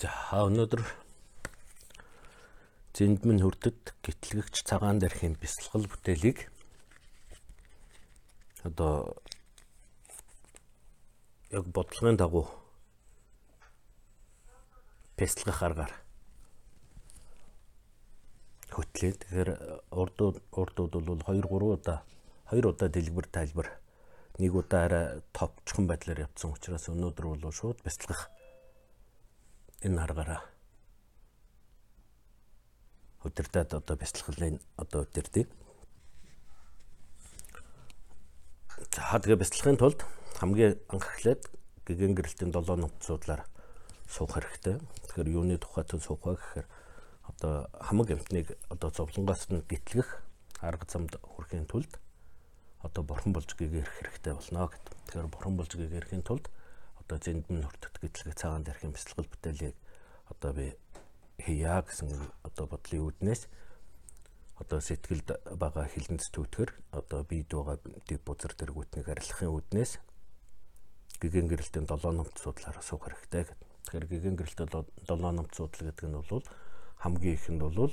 За өнөөдөр Зэндмэн хүрдэд гэтлэгч цагаан дэрхийн бясалгал бүтээлийг одоо яг бодлогын дагуу бясалгах аргаар хөтлөө. Тэгэхээр урдууд урдууд бол 2 3 удаа 2 удаа дэлгэр тайлбар нэг удаа арай товчхон байдлаар явцсан учраас өнөөдөр бол шууд бясалгах энэ аргаараа өдөртөд одоо бяцлаглын одоо өдөртийг за тэгээ бяцлагын тулд хамгийн анх эхлээд гэгэн гэрэлтийн 7 нутг судлаар суух хэрэгтэй. Тэгэхээр юуны тухайд суух вэ гэхээр одоо хамаг амтныг одоо зовлонгоос нь гэтлэх арга замд хүрэхийн тулд одоо бурхан болж гээгэрх хэрэгтэй болно гэд. Тэгэхээр бурхан болж гээгэрхийн тулд одоо зэндэн нуртад гэтлэг цагаан дэрхэн бяцлал бүтээлийг одоо би хийя гэсэн одоо бодлын үүднээс одоо сэтгэлд байгаа хилэнц түүтгэр одоо бийд байгаа дэв бузар дэргүүтнийг арилгахын үүднээс гэгэн гэрэлтийн 7 номт судлаараа суух хэрэгтэй гэдэг. Тэгэхээр гэгэн гэрэлтийн 7 номт судал гэдэг нь бол хамгийн ихэнд бол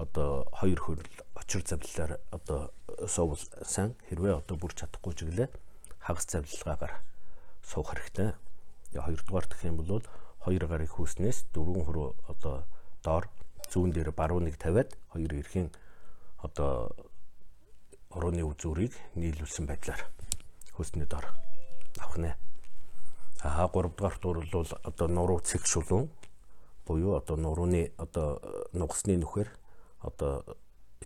одоо хоёр хөрөл очир завлалаар одоо суувал сайн хэрвээ одоо бүр чадахгүй ч гэлээ хагас завлалгаагаар суух хэрэгтэй. Хоёрдугаар гэх юм бол хоёр гарыг хүүснээс дөрвөн хөрөө одоо доор зүүн дээр баруун нэг тавиад хоёр эрхийн одоо орооны үзүүрийг нийлүүлсэн байдлаар хөөсний дор авах нэ. Аа 3 дугаар тур бол одоо нуруу цэг шулуун буюу одоо нурууны одоо нугасны нүхээр одоо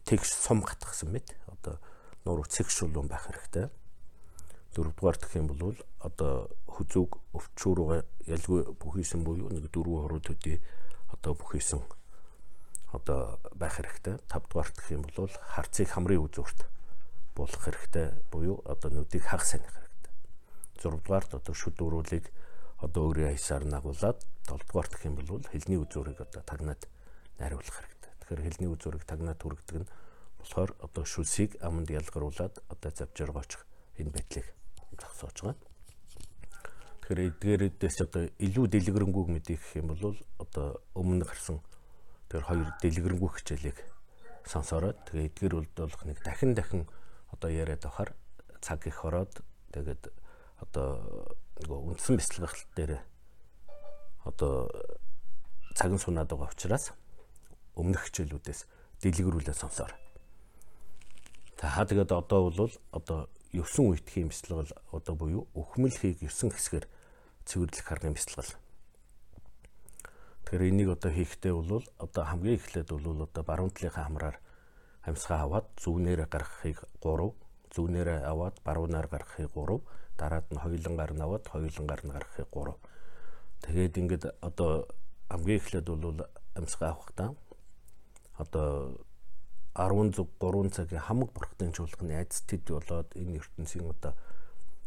тэгш сум гатгсан мэт одоо нуруу цэг шулуун байх хэрэгтэй. Дөрөвдүгээр гэх юм бол одоо хүзүүг өвчүүрөө ялгүй бүхийсэн буюу нэг дөрвөн хоруу төдий одоо бүхийсэн одоо байх хэрэгтэй. Тавдугаар гэх юм бол харцыг хамрын үзүүрт буулгах хэрэгтэй буюу одоо нүдийг хагас санах хэрэгтэй. Зургдугаарт одоо шүд өрүүлийг одоо өөрийн аясаар нагуулад долдугаарт гэх юм бол хэлний үзүүрийг одоо тагнаад найруулах хэрэгтэй. Тэгэхээр хэлний үзүүрийг тагнаад түргдэг нь болохоор одоо шүлсийг аманд ялгаруулад одоо завжиргооч энэ байдлыг зогсоож байгаа. Тэгэхээр эдгээрээс одоо илүү дэлгэрэнгүй мэдээ гэх юм бол одоо өмнө гарсан тэр хоёр дэлгэрэнгүй хичээлийг сонсороод тэгээ эдгээр үлдүүлэх нэг дахин дахин одоо яриад авахар цаг их ороод тэгээд одоо нөгөө үндсэн бяцлаглалт дээр одоо цаг нь сунаад байгаа учраас өмнөх хичээлүүдээс дэлгэрүүлээ сонсоор. За тэгээд одоо бол одоо 9 үеийн бяцлал одоо буюу өхмөлхийг 9 хэсгээр цэвэрлэх аргын бяцлал. Тэгэхээр энийг одоо хийхдээ бол одоо хамгийн эхлээд бол одоо баруун талынхаа хамраар амьсгаа аваад зүүнээрээ гаргахыг 3, зүүнээрээ аваад баруунаар гаргахыг 3, дараад нь хоёулангаар нь аваад хоёулангаар нь гаргахыг 3. Тэгээд ингээд одоо хамгийн эхлээд бол амьсгаа авахдаа одоо 10 зүг 3 цагийн хамаг бурхтын чуулганы айц тэд болоод энэ ертөнцийн одоо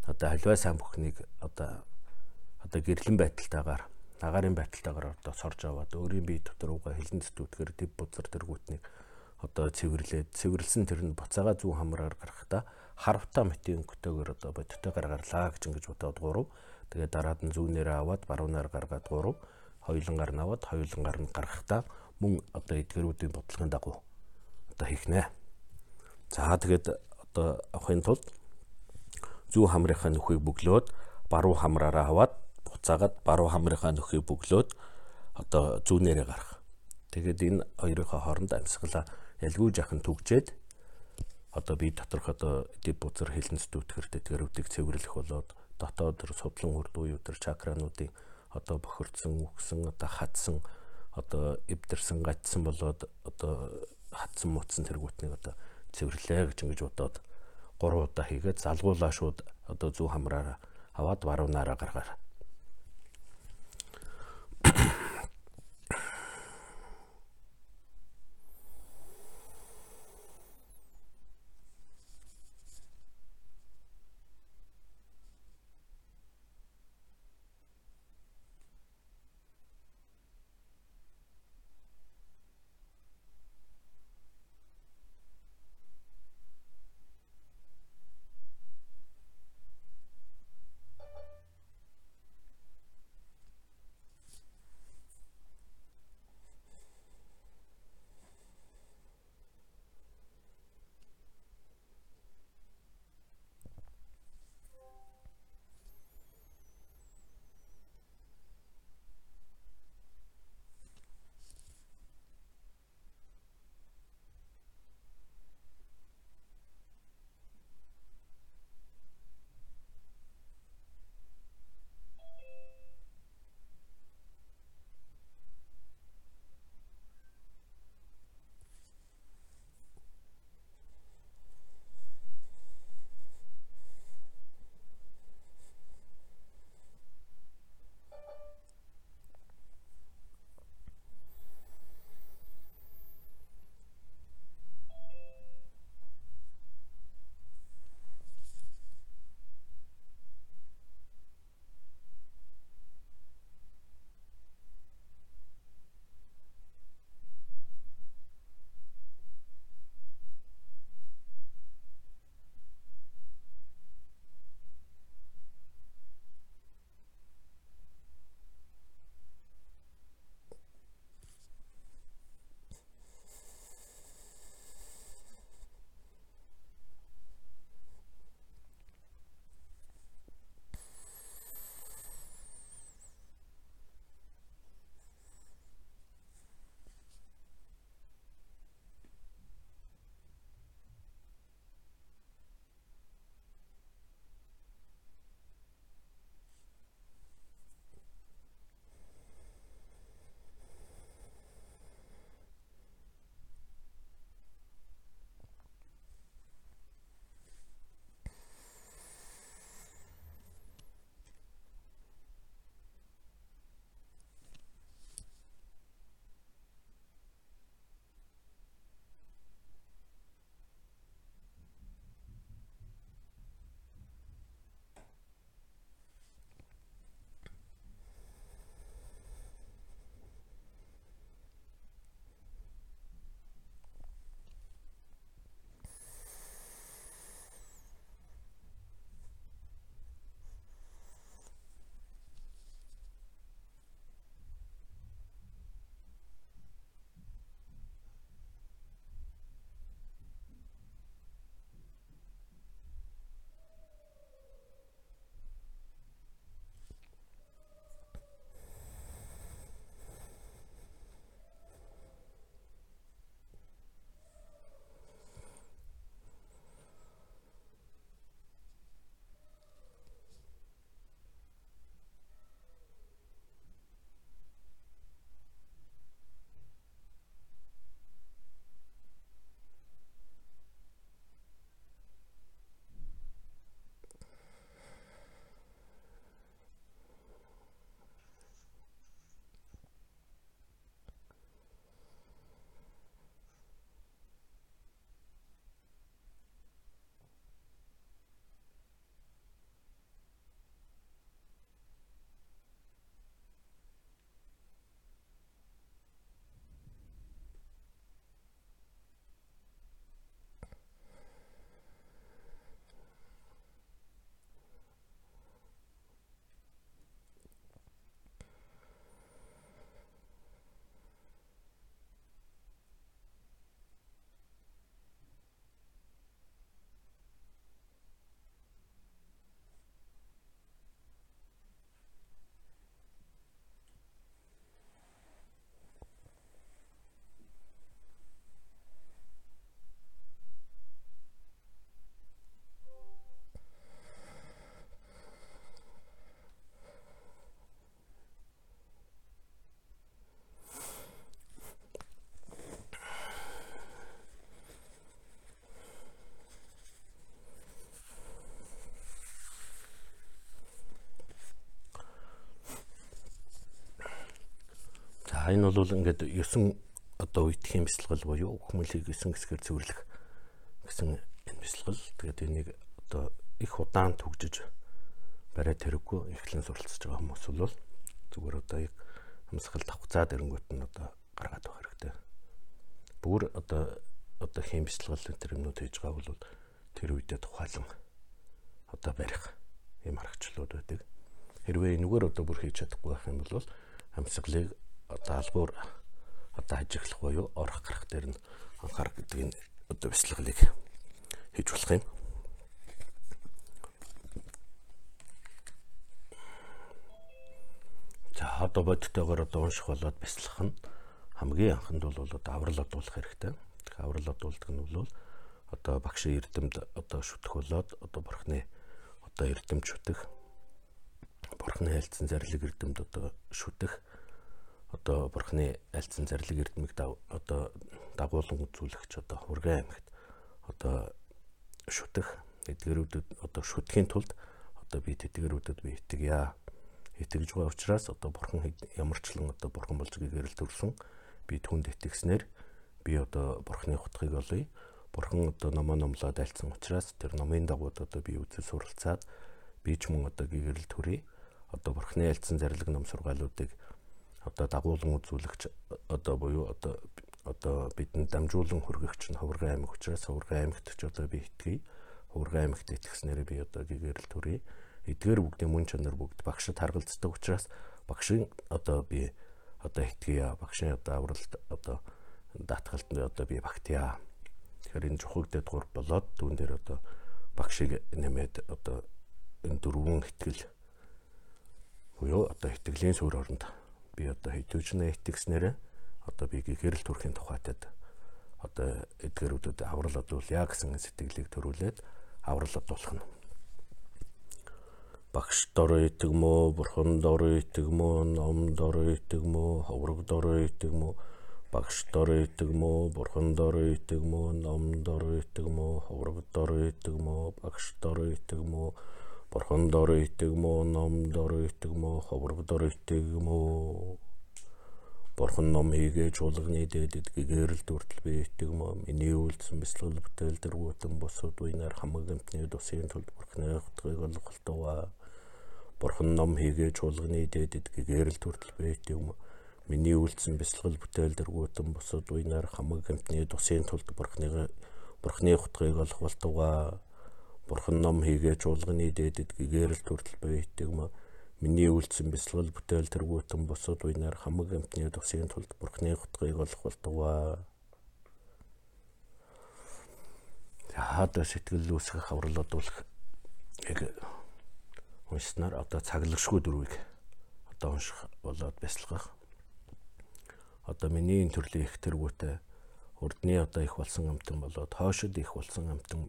одоо халиваа сайн бүхнийг одоо одоо гэрлэн байдалтайгаар агаарын байдалтайгаар одоо сорж аваад өөрийн бие дотор угаа хилэн зүтгэр дэв бузар тэргүүтнийг одоо цэвэрлээд цэвэрлсэн тэр нь буцаага зүүн хамраар гаргахдаа харавтаа метийн өнгөтэйгээр одоо бодиттой гаргарлаа гэж ингэж бодоод гурав. Тэгээд дараад нь зүүнээрээ аваад баруунаар гаргаад гурав. Хоёулангаар нь аваад хоёулангаар нь гаргахдаа мөн одоо эдгэрүүдийн бодлогын дагуу одоо хийх нэ. За тэгээд одоо авахын тулд зүү хамрынхаа нөхийг бөглөөд баруун хамраараа аваад буцаагаад баруун хамрынхаа нөхийг бөглөөд одоо зүүнээрээ гарах. Тэгээд энэ хоёрынхаа хооронд амьсгалаа ялгүй жахан түгжээд одоо би доторх одоо дэв бузар хилэнц дүүтгэр тэтгэрүүдийг цэвэрлэх болоод дотоод төр судлан үрд уу төр чакрануудын одоо бохирдсон үгсэн одоо хатсан одоо эвдэрсэн гацсан болоод одоо хатсан муцсан тэргүүтнийг одоо цэвэрлээ гэж ингэж бодоод гурван удаа хийгээд залгуулаа шууд одоо зүү хамраараа аваад баруунаараа гаргаар энэ бол ингээд 9 одоо үеийн бясалгал буюу хүмүүлийг 9 хэсгээр цэвэрлэх гэсэн энэ бясалгал. Тэгээд энийг одоо их удаан түгжиж бариад тэрэггүй эхлэн суралцж байгаа хүмүүс бол зүгээр одоо яг хамсгал давхцаад ирэнгүүт нь одоо гаргаад байх хэрэгтэй. Бүр одоо одоо хэм бясалгал энэ юмнууд хийж байгаа бол тэр үедээ тухайлан одоо барих ийм аргачлалууд байдаг. Хэрвээ энэгээр одоо бүр хийж чадахгүй байх юм бол хамсгалыг одоо албуур одоо ажиглах буюу орох гарах дээр нь анхаарах гэдэг энэ одоо бяцлаглыг хийж болох юм. За одоо бодтойгоор одоо унших болоод бяцлах нь хамгийн анхнд бол одоо аврал одуулах хэрэгтэй. Аврал одуулдаг нь бол одоо багшийн эрдэмд одоо шүтэх болоод одоо бурхны одоо эрдэмж шүтэх бурхны альцсан зарлиг эрдэмд одоо шүтэх одоо бурхны альцсан зарлиг эрдэмэг одоо дагуулan үзүүлэгч одоо хурган аймагт одоо шүтэх эдгэрүүдэд одоо шүтгэхийн тулд одоо би тэдгэрүүдэд би итгэя. Итгэж байгаа учраас одоо бурхан ямарчлан одоо бурхан болж гэрэл төрсөн. Би түнд итгэснээр би одоо бурхны хутгийг олъё. Бурхан одоо номоо номлоод альцсан учраас тэр номын дагуу одоо би үзэл суралцаад би ч мөн одоо гэрэл төрье. Одоо бурхны альцсан зарлиг ном сургаалуудыг одоо дагуулan үзүүлэгч одоо буюу одоо одоо бидэнд дамжуулан хүргэгч нь Ховрган аймаг учраас Ховрган аймагт ч одоо би итгэе. Ховрган аймагт итгэснээр би одоо гэгэрэл төрье. Эдгээр бүгдийн мөн чанар бүгд багшд харгалздаг учраас багшийн одоо би одоо итгэе. Багшийн одоо авралт одоо даатгалтанд одоо би багтъя. Тэгэхээр энэ жухагдэд гур болоод түүн дээр одоо багшийг нэмээд одоо энэ дөрвөн итгэл буюу одоо итгэлийн суурь оронд би одоо хэдүүжнэ итгэснээр одоо би гэрэл төрхийн тухайтад одоо эдгэрүүдэд аврал одуулъя гэсэн сэтгэлийг төрүүлээд аврал одуулах нь. Багш дор итгэмөө бурхан дор итгэмөө ном дор итгэмөө ховрог дор итгэмөө багш дор итгэмөө бурхан дор итгэмөө ном дор итгэмөө ховрог дор итгэмөө багш дор итгэмөө Бурхан дор итгэмөө, ном дор итгэмөө, ховрог дор итгэмөө. Бурхан ном хийгээ чуулганы дээдэд гэгэрэл дүртэл би итгэмөө. Миний үйлдсэн бяцлал бүтээл дэргүүтэн босууд уйнаар хамаг амтны дусын тулд бурхны хутгийг олголтоваа. Бурхан ном хийгээ чуулганы дээдэд гэгэрэл дүртэл би итгэмөө. Миний үйлдсэн бяцлал бүтээл дэргүүтэн босууд уйнаар хамаг амтны дусын тулд бурхны бурхны хутгийг олголтоваа Бурхан ном хийгээ чуулганы дээдэд гэгэрэл төрөл байтэг ма миний үйлцэн бясалгал бүтээл тэргүүтэн босод уйнаар хамаг амтны тусгийн тулд Бурханы хутгийг олох болтугаа. Хаад сэтгэл үүсгэх аврал одуулах яг уншснаар одоо цаглагшгүй дөрвийг одоо унших болоод бясалгах. Одоо миний энэ төрлийн их тэргүүтээ урдны одоо их болсон амтан болоод хоошид их болсон амтан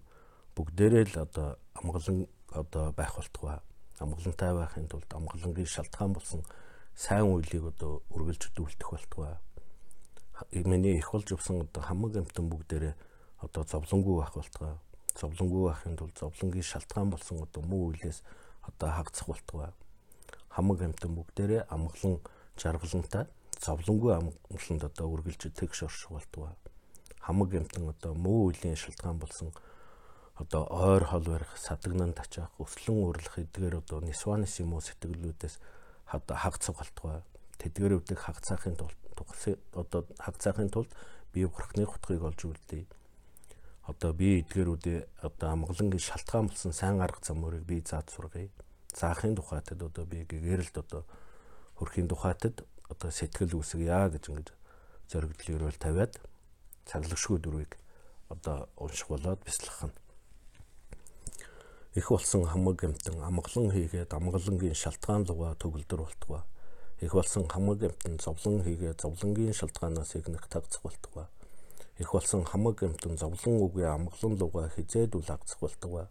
бүгдээрээ л одоо амгалан одоо байх болтугай. Амгалантай байхын тулд амгалангийн шалтгаан болсон сайн үйлийг одоо үргэлж дүүлдэх болтугай. Миний их болж явсан одоо хамаг амтан бүгдээрээ одоо зовлонгүй байх болтугай. Зовлонгүй байхын тулд зовлонгийн шалтгаан болсон одоо муу үйлээс одоо хагцах болтугай. Хамаг амтан бүгдээрээ амгалан жаргалантай зовлонгүй амгаланд одоо үргэлж тэгш орших болтугай. Хамаг амтан одоо муу үеийн шалтгаан болсон одоо ойр хол барих, садагнан тачаах, өслөн урилах эдгээр одоо нисванис юм уу сэтгэлүүдээс одоо хагцах болтугай. Тэдгэрүүдийг хагцаахын тулд одоо хагцаахын тулд бие бурхны хутгийг олж үлдээ. Одоо би эдгэрүүдээ одоо амгалангийн шалтгаан болсон сайн арга замуудыг би заад сургая. Заахын тухайтад одоо би гэгэрэлд одоо хөрхийн тухайтад одоо сэтгэл үүсгэе гэж ингэж зоригдол өрөөл тавиад цаглагшгүй дөрвийг одоо унших болоод бяцлах нь их болсон хамаг амтан амгалан хийгээд амгалангийн шалтгаан луга төгөлдөр болтугай. Их болсон хамаг амтан зовлон хийгээд зовлонгийн шалтгаанаас игнэх тагцах болтугай. Их болсон хамаг амтан зовлон үгүй амгалан луга хизээд үл агцах болтугай.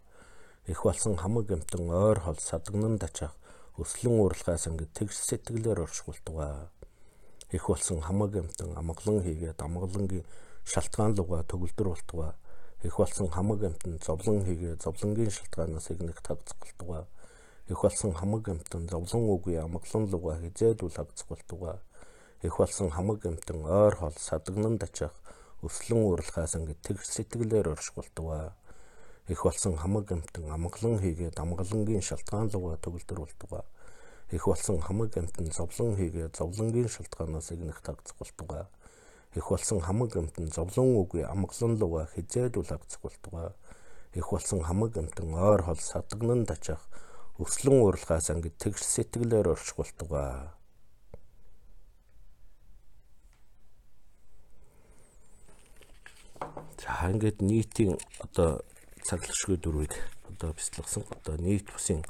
Их болсон хамаг амтан ойр хол садагнан дачаах өслөн уралгаас ингээд тэгш сэтгэлээр орших болтугай. Их болсон хамаг амтан амгалан хийгээд амгалангийн шалтгаан луга төгөлдөр болтугай их болсон хамаг амтан зовлон хийгээ зовлонгийн шалтгаанаас игнэх тагцах болтугай. Их болсон хамаг амтан зовлон үгүй амглан луга хизээд үл хагцах болтугай. их болсон хамаг эмтэн ойр хол садагнан дачаах өслөн уралхаас ингээд тэгш сэтгэлээр оршгулдаг. Их болсон хамаг эмтэн амгалан хийгээд амгалангийн шалтгаан луга төгөлдөр болдог. Их болсон хамаг эмтэн зовлон хийгээд зовлонгийн шалтгаанаас игнэх тагцах болдог. Их болсон хамаг эмтэн зовлон үгүй амгалан луга хизээд улаагцах болдог. Их болсон хамаг эмтэн ойр хол садагнан дачаах өслөн уралхаас ингээд тэгш сэтгэлээр оршгулдаг. За ингээд нийтийн одоо цаглагшгүй дөрвийг одоо бяцлагсан одоо нийт бусын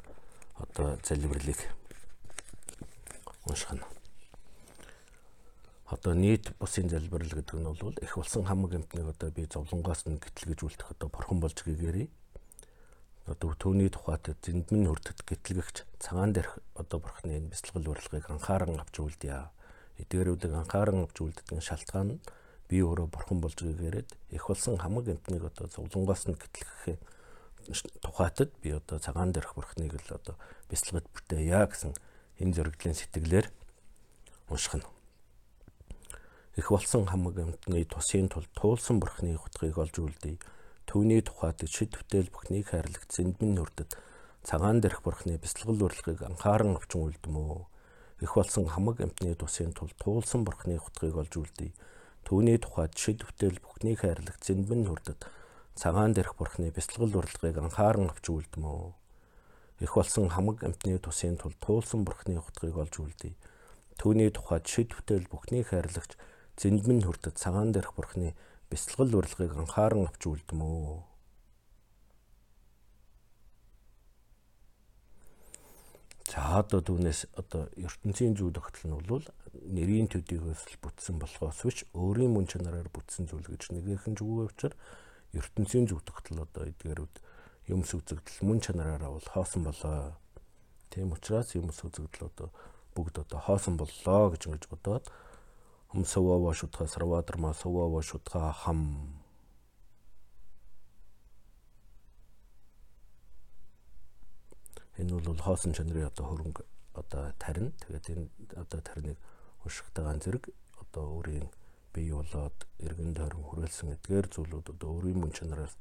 одоо залбирлыг унших нь. Одоо нийт бусын залбирал гэдэг нь бол их болсон хамаг амтныг одоо би зовлонгоос нь гэтлгэж үлдэх одоо бурхан болж гэгээрээ одоо түүний тухайд зэндмэн хүрдэт гэтлэгч цагаан дээрх одоо бурхны энэ бяцлал урилгыг анхааран авч үлдъя. Эдгээрүүдийг анхааран авч үлддэг шалтгаан нь би өөрөө бурхан болж гэгээрээд их болсон хамаг амтныг одоо зовлонгоос нь гэтлэхээ тухайтад би одоо цагаан дээрх бурхныг л одоо бяцлагад бүтээя гэсэн энэ зөрөгдлийн сэтгэлээр унших нь. Их болсон хамаг амтны тусын тул туулсан бурхны хутгийг олж үлдээ. Түүний тухайд шид бүтээл бүхнийг хайрлагт зэндмэн нүрдэд цагаан дээрх бурхны бяцлагал урилгыг анхааран авчин үлдмөө. Их болсон хамаг амтны тусын тул туулсан бурхны хутгийг олж үлдээ Түүний тухайд шид бүтээл бүхнийг хайрлах зэнбэн хүрдэд цагаан дээрх бурхны бяцлагал урлагыг анхааран авч үлдмөө. Их болсон хамаг амтны тусын тул туулсан бурхны хутгийг олж үлдээ. Түүний тухайд шид бүтээл бүхнийг хайрлагч зэнбэн хүрдэд цагаан дээрх бурхны бяцлагал урлагыг анхааран авч үлдмөө. За одоо түүнээс одоо ертөнцийн зүй тогтол нь бол нэрийн төдийгөөс л бүтсэн болохоос биш өөрийн мөн чанараар бүтсэн зүйл гэж нэгэн зүгөө учраас ертөнцийн зүг тогтол одоо эдгээрүүд юм сүзэгдэл мөн чанараараа бол хоосон болоо. Тийм учраас юм сүзэгдэл одоо бүгд одоо хоосон боллоо гэж ингэж бодоод шутха сарвадарма сөвөө шутха хам Энэ бол хоосон чанарын одоо хөрөнгө одоо тарин. Тэгээд энэ одоо тариныг уншихтайгаан зэрэг одоо өөрийн бий болоод эргэн тойрон хүрээлсэн эдгээр зүйлүүд одоо өөрийн мөн чанараас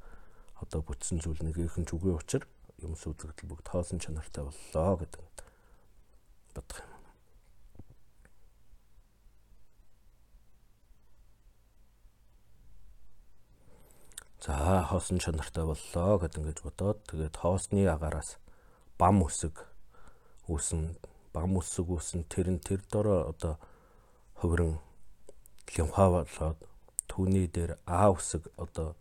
одоо бүтсэн зүйл нэгэн зүгийн учир юм сүзэгдэл бүгд хоосон чанартай боллоо гэдэг бодох юм. За хоосон чанартай боллоо гэд ингэж бодоод тэгээд хоосны агаараас бам үсэг үүсэн бам үсэг үүсэн тэр нь тэр дороо одоо хувиран лимфа болоод түүний дээр А үсэг одоо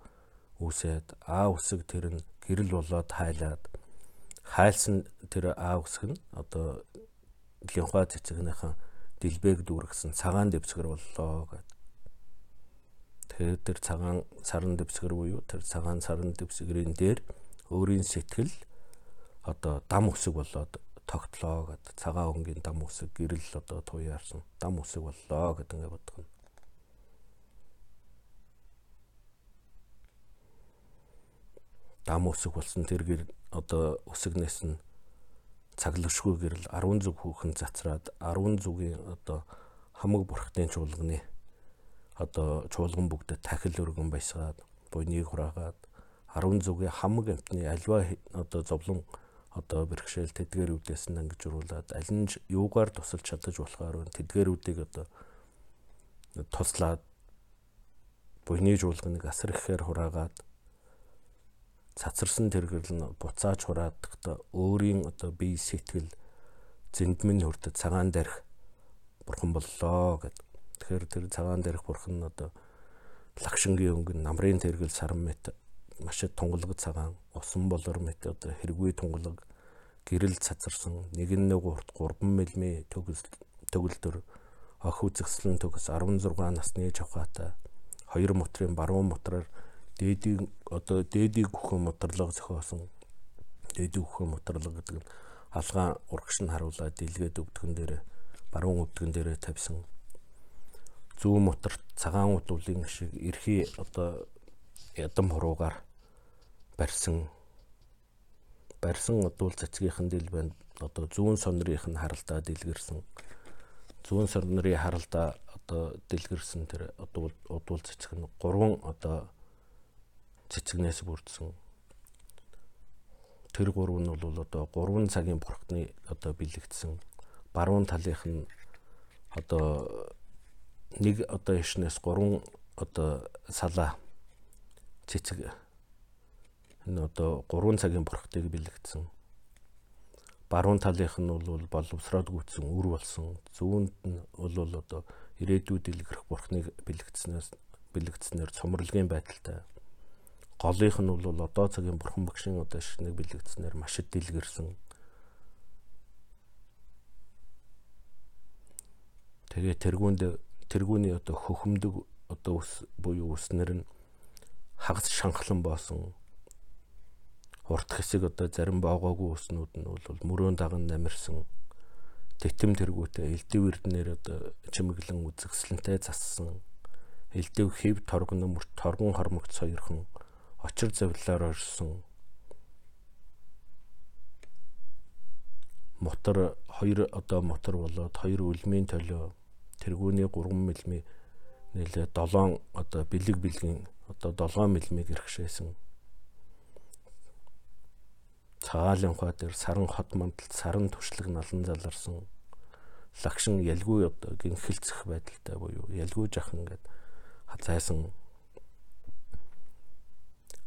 үүсээд А үсэг тэр нь гэрэл болоод хайлаад хайлсан тэр А үсэг нь одоо лимфа цэцэгнийхэн дэлбэг дүүргсэн цагаан дэвсгэр боллоо гэд. Тэгэхээр тэр цагаан саран дэвсгэр буюу тэр цагаан саран дэвсгэрийн дээр өөрийн сэтгэл одоо дам үсэг болоод тогтлоо гэд цагаан өнгийн дам үсэг гэрэл одоо туяарсан дам үсэг боллоо гэд ингэ бодгоно. Дам үсэг болсон тэр гэр одоо үсэгнээс нь цаглагшгүй гэрэл 10 зүг хүүхэн цацраад 10 зүгийн одоо хамаг бурхтын чуулганы одоо чуулган бүгдэд тахил өргөн баясгаад буйныг хураагаад 10 зүгийн хамаг амтны альва одоо зовлон одоо бэрхшээл тэдгэрүүдээс нь ангижруулад аль нь юугаар тусалж чадаж болохоор тэдгэрүүдийг одоо туслаад буйны жуулганыг асар ихээр хураагаад цацарсан тэргэрл нь буцааж хураадахта өөрийн одоо бие сэтгэл зэндмэн хүрдэд цагаан дээрх бурхан боллоо гэд. Тэгэхээр тэр цагаан дээрх бурхан нь одоо лагшингийн өнгөн намрын тэргэл саран мэт маш их тунгалаг цагаан усан болор мэт одоо хэрэггүй тунгалаг гэрэл цацарсан. 1.3 3 мм төгс төгөлдөр ох үзэгслэн төгс 16 насны чавхаатай хоёр мотрын баруун мотроор дээдийн одоо дээдийг гүхэн мотрлого зохиосон. Дээдийг гүхэн мотрлого гэдэг нь алгаан урагш нь харуулаад дийлгээд өвдгөн дээр баруун өвдгөн дээр тавьсан зүүн моторт цагаан удуулын шиг эрхий одоо ядам хуруугаар барьсан барьсан удуул цацгийнхэн дэл байна. Одоо зүүн сонрынх нь харалдаад илгэрсэн зүүн сар нарын харалда одоо дэлгэрсэн тэр одоо удвал цэцэг нь гурван одоо цэцэгнээс бүрдсэн. Тэр гурав нь бол одоо гурван цагийн бурхтны одоо бэлэгдсэн. Баруун талынх нь одоо нэг одоо ишнээс гурван одоо салаа цэцэг энэ одоо гурван цагийн бурхтыг бэлэгдсэн баруун талынх нь бол боловсроод гүйтсэн үр болсон. Зүүнд нь бол одоо ирээдүйд илгэрэх бурхныг бэлэгдснээс бэлэгдснээр цомрлогийн байдалтай. Голынх нь бол одоо цагийн бурхан багшийн одоо шинийг бэлэгдснээр маш их дэлгэрсэн. Тэгээ тэргүүнд тэргүүний одоо хөхөмдөг одоо ус буюу уснэр нь хагас шанхлан боосон урт хэсэг одоо зарим боогоогүй уснууд нь бол мөрөөнд даган намирсан титэм тэргүүтэй элдэв эрднэр одоо чимэглэн үзэгсэлэнтэй зассан элдэв хэв торгон мөрт торгон хормогц хоёрхон очир завлаар орсон мотор хоёр одоо мотор болоод хоёр үлмийн толио тэргүүний 3 мм нэлээ 7 одоо бэлэг бэлгийн одоо 7 мм гэрхшээсэн цагаалын ухаа дээр саран хот мандалд саран туршлаг налан заларсан. Лагшин ялгүй одоо гинхэлцэх байдалтай буюу ялгүй жахан ингээд хазайсан.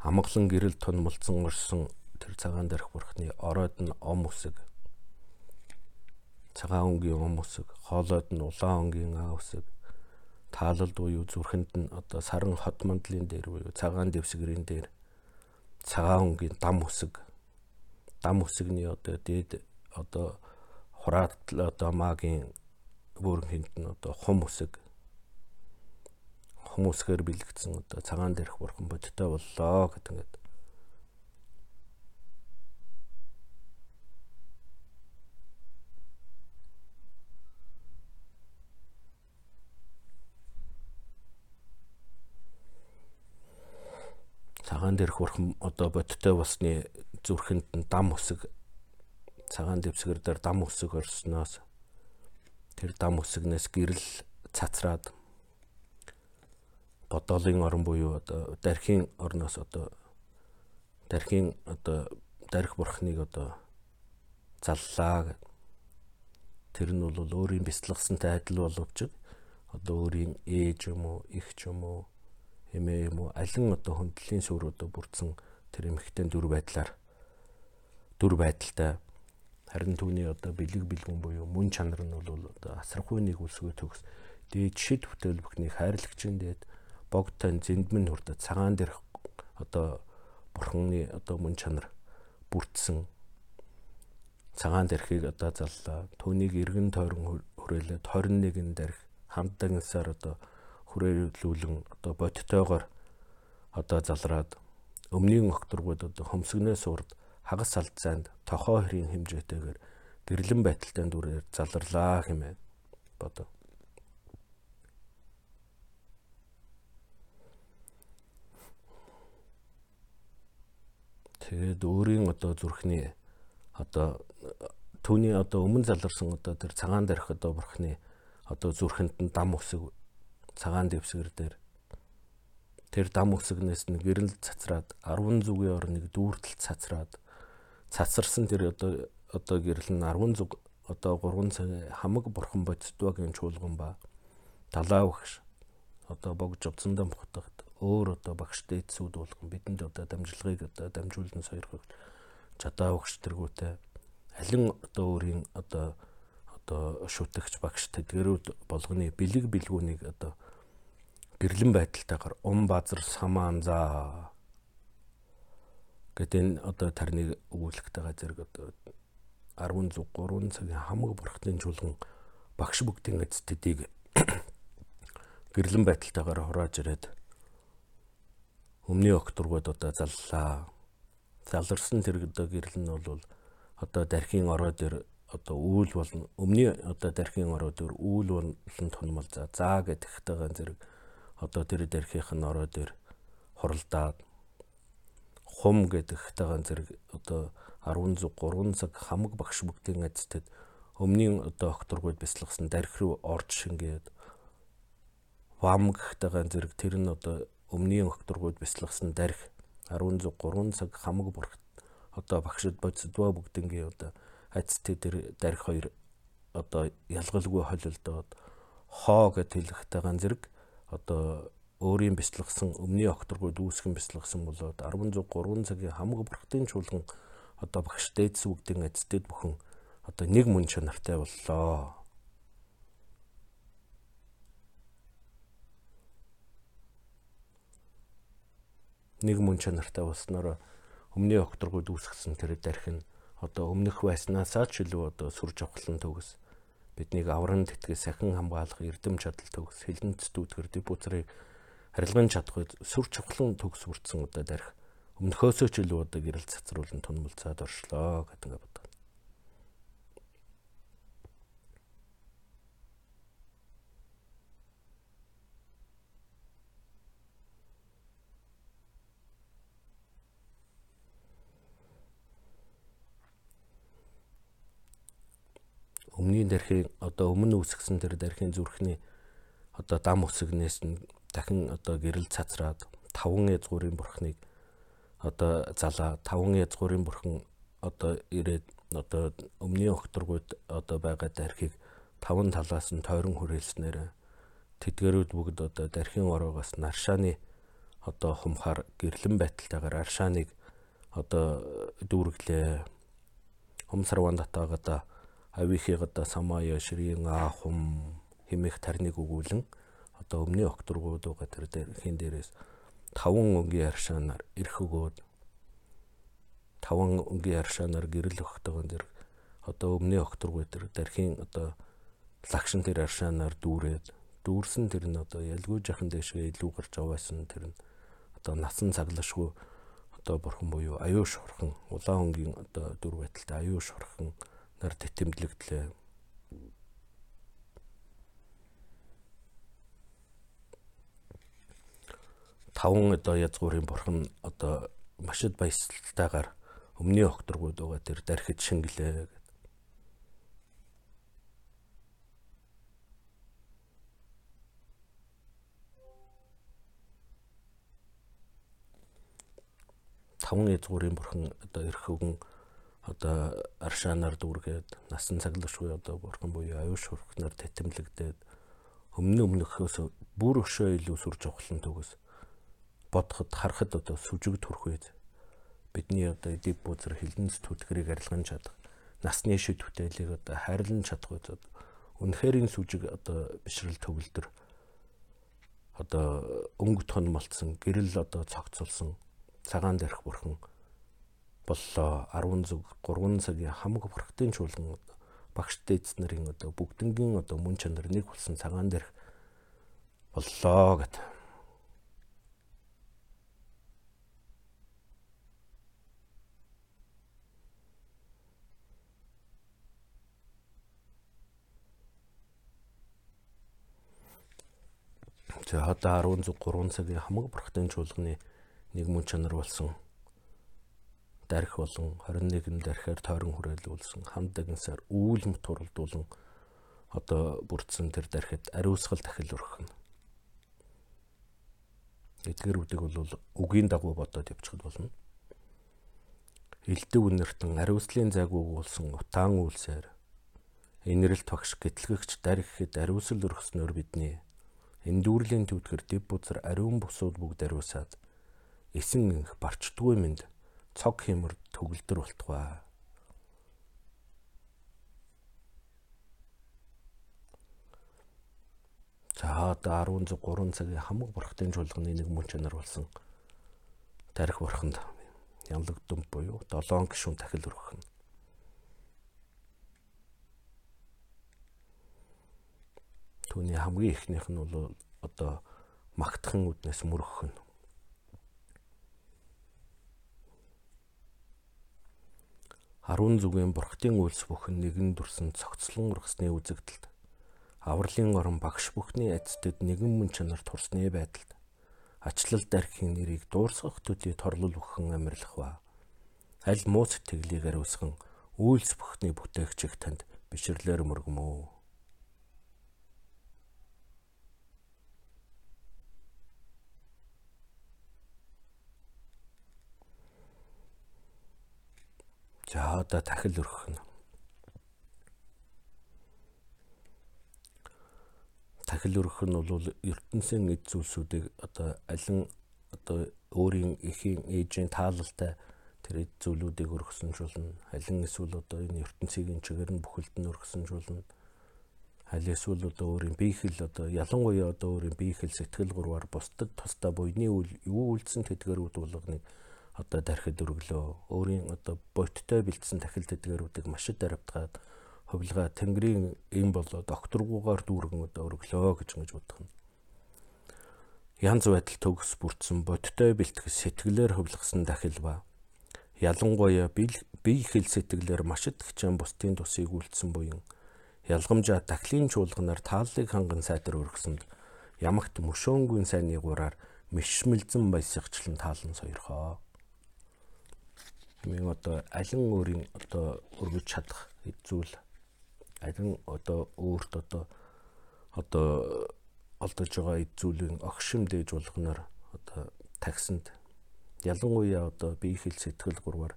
Амглан гэрэл тун мулцсан орсон тэр цагаан дээрх бурхны ороод нь ом үсэг цагаан өнгийн ом үсэг хоолойд нь улаан өнгийн аа үсэг таалалд буюу зүрхэнд нь одоо саран хот мандлын дээр буюу цагаан дэвсгэрийн дээр цагаан өнгийн дам үсэг дам үсэгний одоо дээд одоо хураат одоо магийн бүрэн хинт нь одоо хум үсэг хум үсгээр бэлэгдсэн одоо цагаан дээрх бурхан бодтой боллоо гэдэг ингээд цагаан дээрх бурхан одоо бодтой болсны зүрхэнд нь дам үсэг цагаан дэвсгэр дээр дам үсэг орсноос тэр дам үсэгнээс гэрэл цацраад бодолын орон буюу одоо дархийн орноос одоо дархийн одоо дарих бурхныг одоо заллаа гэд. Тэр нь бол өөрийн бяцлагсантай адил боловч одоо өөрийн ээж юм уу, их ч юм уу, эмээ юм уу, алин одоо хөндлөлийн сүрөдө бүрдсэн тэр эмхтэн дүр байдлаар дүр байдалтай. Харин түүний одоо бэлэг бэлгүн буюу мөн чанар нь бол одоо асархуй нэг үлсгүй төгс. Дээд шид бүтээл бүхний хайрлагчин дээд богтой зэндмэн хүрдэ цагаан дээрх одоо бурханы одоо мөн чанар бүрдсэн. Цагаан дэрхийг одоо заллаа. Түүнийг эргэн тойрон хүрээлээд 21 дэрх хамтдагнасаар одоо хүрээлүүлэн одоо бодтойгоор одоо залраад өмнгийн огторгууд одоо хөмсгнээс урд хагас салцаанд тохоо хэрийн хэмжээтэйгээр гэрлэн байдалтай дүрээр заларлаа хэмээн бодов. Тэгээд өөрийн одоо зүрхний одоо түүний одоо өмнө заларсан одоо тэр цагаан дээрх одоо бурхны одоо зүрхэнд нь дам үсэг цагаан дэвсгэр дээр. Тэр дам үсгнээс нь гэрэл цацраад 10 зүгийн орныг дүүртэл цацраад цацарсан тэр одоо одоо гэрэл нь 10 зүг одоо 3 цаг хамаг бурхан бодтойгийн чуулган ба талаа багш одоо богж овцондоо бухтагт өөр одоо багш дээдсүүд болгон бидэнд одоо дамжлагыг одоо дамжуулан сойрхох чадаа багш тэргүүтэй. Алин одоо өөрийн одоо одоо шүтгч багш тэдгэрүүд болгоны бэлэг бэлгүүнийг одоо гэрлэн байдалтайгаар ум базар самаан за Гэт энэ одоо тарныг өгүүлэхтэйгээ зэрэг одоо 10 зүг 3 цагийн хамаг бурхтын чуулган багш бүгдийн эцтэдийг гэрлэн байдалтайгаар хурааж ирээд өмнө окторгууд одоо заллаа. Заларсан тэр одоо гэрэл нь бол одоо дархийн ороо дээр одоо үүл болно. Өмнө одоо дархийн ороо дээр үүл болон тунмал за заа гэдэгтэйгээ зэрэг одоо тэр дархийнх нь ороо дээр хуралдаад хум гэдэг тагаан зэрэг одоо 10 цаг 3 цаг хамаг багш бүгдийн эцтэд өмнгийн одоо окторгууд бяцлагсан дарих руу орж шингээд вам гэхтэйгээ зэрэг тэр нь одоо өмнгийн окторгууд бяцлагсан дарих 11 3 цаг хамаг бүрх одоо багшд бодсдва бүгднгийн одоо айцтэй тэр дарих хоёр одоо ялгалгүй холилдоод хоо гэд хэлэхтэйгээ зэрэг одоо өөрийн бяцлагсан өмнөний окторгууд үүсгэн бяцлагсан болоод 16 3 цагийн хамаг бүрхтын чуулган одоо багш дээдс бүгдийн эцтэд бүхэн одоо нэг мөн чанартай боллоо. Нэг мөн чанартай болсноор өмнөний окторгууд үүсгэсэн тэр дарх нь одоо өмнөх байснаасаа ч илүү одоо сүр жавхлан төгс. Биднийг авран тэтгэс сахин хамгаалах эрдэм чадал төгс. Хилэн цэдүүдгэр депозрыг харилгын чадхуй сүр чухлан төгс хүртсэн одоо дарих өмнөхөөсөө ч илүү одоо гэрэл цацруулан тунмалцаад оршлоо гэдэг ингээд өмнгийн дархийн одоо өмнө үүсгэсэн тэр дархийн зүрхний одоо дам үсгнээс нь дахин одоо гэрэл цацраад таван язгуурын бурхныг одоо залаа. Таван язгуурын бурхан одоо ирээд одоо өмнгийн окторгууд одоо байгаа дархийг таван талаас нь тойрон хүрээлснээр тэдгэрүүд бүгд одоо дархийн ороогоос наршааны одоо хумхаар гэрлэн байдалтайгаар аршааныг одоо дүүрглээ хумсарван татаагада авихигада самая ширийн ахум химих тарныг өгүүлэн одоо өмнө окторгууд байгаа тэр дархийн дээрээс таван өнгийн аршаанаар эрх өгөөд таван өнгийн аршаанаар гэрэл өгөхтэйгэн дэр одоо өмнө окторгүй тэр дархийн одоо лагшин тэр аршаанаар дүүрээд дүүрсэн тэр нь одоо ялгүй жахан дэшгээ илүү гарч аваасан тэр нь одоо насан цаглашгүй одоо бурхан буюу аюуш хорхон улаан өнгийн одоо дүр байдалтай аюуш хорхон нар тэтэмдлэгдлээ таван одоо язгуурын бурхан одоо машид баясгалтайгаар өмнөний окторгууд байгаа тэр дархид шингэлээ гэдэг. таван язгуурын бурхан одоо эрх өгөн одоо аршаанаар дүүргээд насан цаглашгүй одоо бурхан буюу аюуш хурхнаар тэтэмлэгдээд өмнө өмнөхөөс бүр өшөө илүү сүрж авахлан төгөөс бодоход харахад одоо сүжиг төрөх үед бидний одоо эдип бузар хилэнц түтгэрийг арилган чадах насны шид бүтээлийг одоо харилан чадах үед үнэхээр энэ сүжиг одоо бишрэл төгөлдөр одоо өнгө тон молцсон гэрэл одоо цогцолсон цагаан дээрх бурхан боллоо. 10 зүг 3 цагийн хамаг бүрхтийн чуулган багш дээдс нарын одоо бүгднгийн одоо мөн чанар нэг болсон цагаан дээрх боллоо гэдэг За одоо 10 цагийн хамаг бурхтын чуулганы нэг мөн чанар болсон дарих болон 21 дарихаар тойрон хүрээлүүлсэн хамдагнасаар үүлм туралдуулан одоо бүрдсэн тэр дарихад ариусгал дахил өргөхнө. Эдгээр үдэг бол үгийн дагуу бодоод явчихад болно. Элдв үнэртэн ариуслын зайг өгүүлсэн утаан үйлсээр инэрэл тогш гэтлэгч дариххэд ариусл өргөснөөр бидний Эндүүрлийн төвдгэр дэв бузар ариун бусууд бүгд ариусаад эсэн инх барчдгүй минь цог хэмэр төгөлдөр болтугай. За одоо 13 цагийн хамаг бурхтын чуулганы нэг мөн чанар болсон тарих бурханд ямлаг дүмп буюу 7 гишүүн тахил өргөх нь. Түүний хамгийн ихнийх нь бол одоо магтхан үднээс мөрөх нь. Харун зүгийн бурхтын үйлс бүхэн нэгэн дүрсэн цогцлон ургасны үзэгдэлд. Авралын орон багш бүхний эцтэд нэгэн мөн чанар турсны байдалд. Ачлал дархийн нэрийг дуурсгах төдий торлол өгөн амьрлах ба. Аль муу сэтгэлийг ариусган үйлс бүхний бүтээгчийг танд бишрлэр мөргмөө За одоо тахил өргөх нь. Тахил өргөх нь бол ертөнцийн эд зүйлсүүдийг одоо алин одоо өөрийн эхийн ээжийн таалалтай тэр эд зүйлүүдийг өргөсөнжүүлнэ. Алин эсвэл одоо энэ ертөнцийн чигээр нь бүхэлд нь өргөсөнжүүлнэ. Аль эсвэл одоо өөрийн биехэл одоо ялангуяа одоо өөрийн биехэл сэтгэл гурваар бусдад тусдаа буйны үйл юу үйлдсэн тэдгэрүүд болгоныг одоо дархид өргөлөө өөрийн одоо бодиттой бэлдсэн тахил тэдгэрүүдийг маш их даравтгаад хувилгаа тэнгэрийн эм болоо докторгуугаар дүүргэн одоо өргөлөө гэж ингэж бодох нь. Янз байдал төгс бүрдсэн бодиттой бэлтгэс сэтгэлээр хувилгасан дахил ба ялангуяа бие хэл сэтгэлээр маш их хичээн бусдын тусыг үлдсэн буян. Ялгамжаа тахлын чуулганаар тааллыг ханган сайдар өргөсөнд ямагт мөшөөнгүй сайнны гураар мишмэлзэн баясагчлан таалан сойрхоо хэмээн одоо алин өөрийн одоо өргөж чадах зүйл. Алин одоо өөрт одоо одоо олдож байгаа эд зүйлийн огшим дээж болгоноор одоо таксанд ялангуяа одоо бие хэл сэтгэл гурваар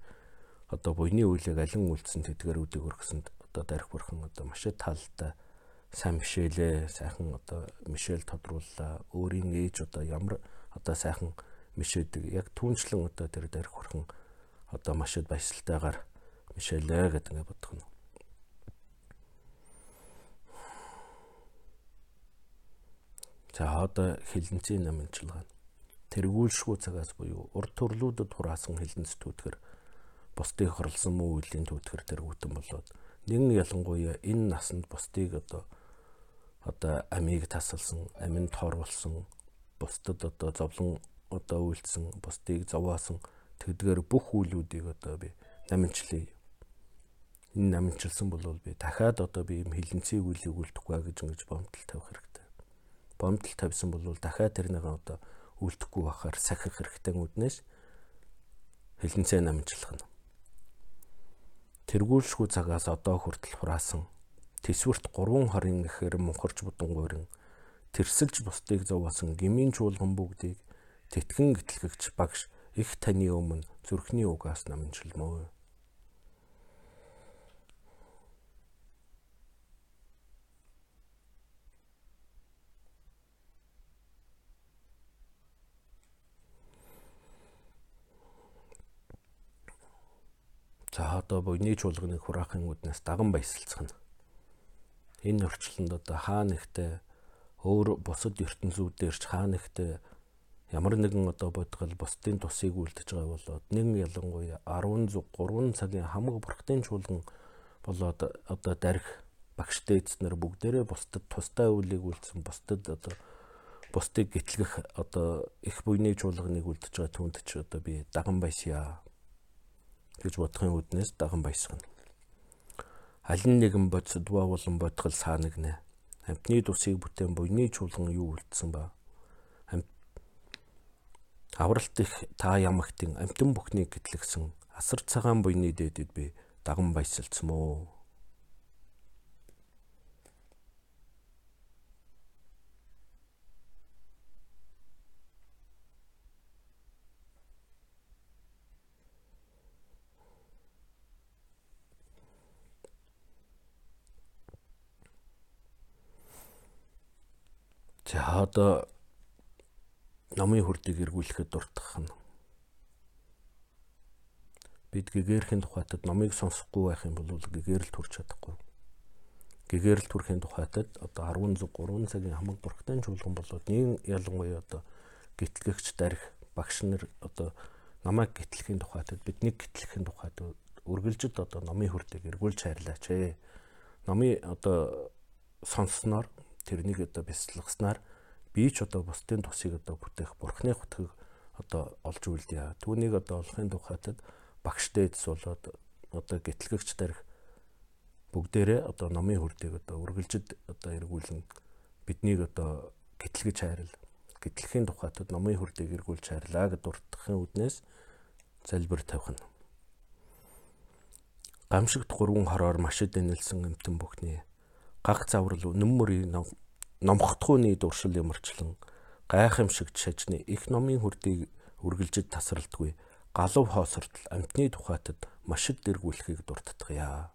одоо буйны үйлийг алин үлдсэн тэдгэрүүдийг өргөсөнд одоо дарих бурхан одоо маш талтай сайн мишэлээ сайхан одоо мишэл тодрууллаа өөрийн ээж одоо ямар одоо сайхан мишэдэг яг түншлэн одоо тэр дарих бурхан одоо маш их баясгалтайгаар мишэлээ гэдэг ингэ бодох нь. За одоо хилэнцгийн намынчилгаа. Тэргүүлшгүй цагаас буюу урд төрлүүдэд хураасан хилэнц түүтгэр бусдыг хорлсон муу үеийн түүтгэр тэргүүтэн болоод нэгэн ялангуяа энэ насанд бусдыг одоо одоо амийг тасалсан, аминд торуулсан, бусдад одоо зовлон одоо үйлдсэн, бусдыг зовоосон Тэгдгээр бүх үйлүүдийг одоо би намжлаа. Энэ намжилсан бол би дахиад одоо би юм хилэнцгийг үйлийг үлдэхгүй гэж ингэж бомтол тавих хэрэгтэй. Бомтол тавьсан бол дахиад тэрнийг одоо үлдэхгүй бахаар сахих хэрэгтэй үднээс хилэнцээ намжлах нь. Тэргүүлшгүй цагаас одоо хүртэл хураасан тэсвэрт 3 хорын гэхээр мунхарч будангуурин тэрсэлж бусдыг зовоосон гмийн чуулган бүгдийг тэтгэн гэтлэгч багш их таны өмнө зүрхний угаас намжилмөө. За одоо буйны чуулганыг хураахын үднээс даган баясалцах нь. Энэ орчлонд одоо хаа нэгтээ өөр бусад ертөнцүүдээр ч хаа нэгтээ ямар нэгэн одоо бодгол бусдын тусыг үлдэж байгаа болоод нэг ялангуяа 10 3 цагийн хамаг бурхтын чуулган болоод одоо дарих багш дээдснэр бүгдээрээ бусдад тустай үлийг үлдсэн бусдад одоо бусдыг гэтлгэх одоо их буйны чуулганыг үлдэж байгаа түнд ч одоо би даган байсяа гэж бодохын үднээс даган байсгана. Алин нэгэн бодсодва болон бодгол саанагнэ. Амтны тусыг бүтээн буйны чуулган юу үлдсэн ба Авралт их та ямагтын амтэн бүхнийг гэтлэгсэн асар цагаан буйны дээдэд би даган баясалцмоо. За одоо номын хүрдийг эргүүлэхэд дуртах нь. Бид гэгэрхийн тухайтад номыг сонсохгүй байх юм бол гэгэрэл төрч чадахгүй. Гэгэрэл төрхийн тухайтад одоо 13 цагийн хамаг бүрхтэн чуулган болоод нэг ялангуяа одоо гитлэгч дарих багш нар одоо намайг гитлэхийн тухайтад бидний гитлэхийн тухайд үргэлжид одоо номын хүрдийг эргүүлж хайрлаач ээ. Номын одоо сонссноор тэрнийг одоо бясалгаснаар би ч одоо бусдын тусыг одоо бүтээх бурхны хутгийг одоо олж үлдээ. Түүнийг одоо олохын тухайтад багш дээдс болоод одоо гэтлэгч дарих бүгдээрээ одоо номын хүрдийг одоо үргэлжид одоо эргүүлэн биднийг одоо гэтлэгч хайрал гэтлэхийн тухайтад номын хүрдийг эргүүлж хайрлаа гэд дуртахын үднээс залбир тавих нь. гамшигт гурван хороор машид энэлсэн эмтэн бүхний гаг заврал нүммөрийн номхотхууны дуршил ямарчлан гайхамшигт шажны их номын хүрдийг үргэлжид тасралтгүй галав хоосортол амтны тухайтад машид дэргүүлэхийг дурдтгая.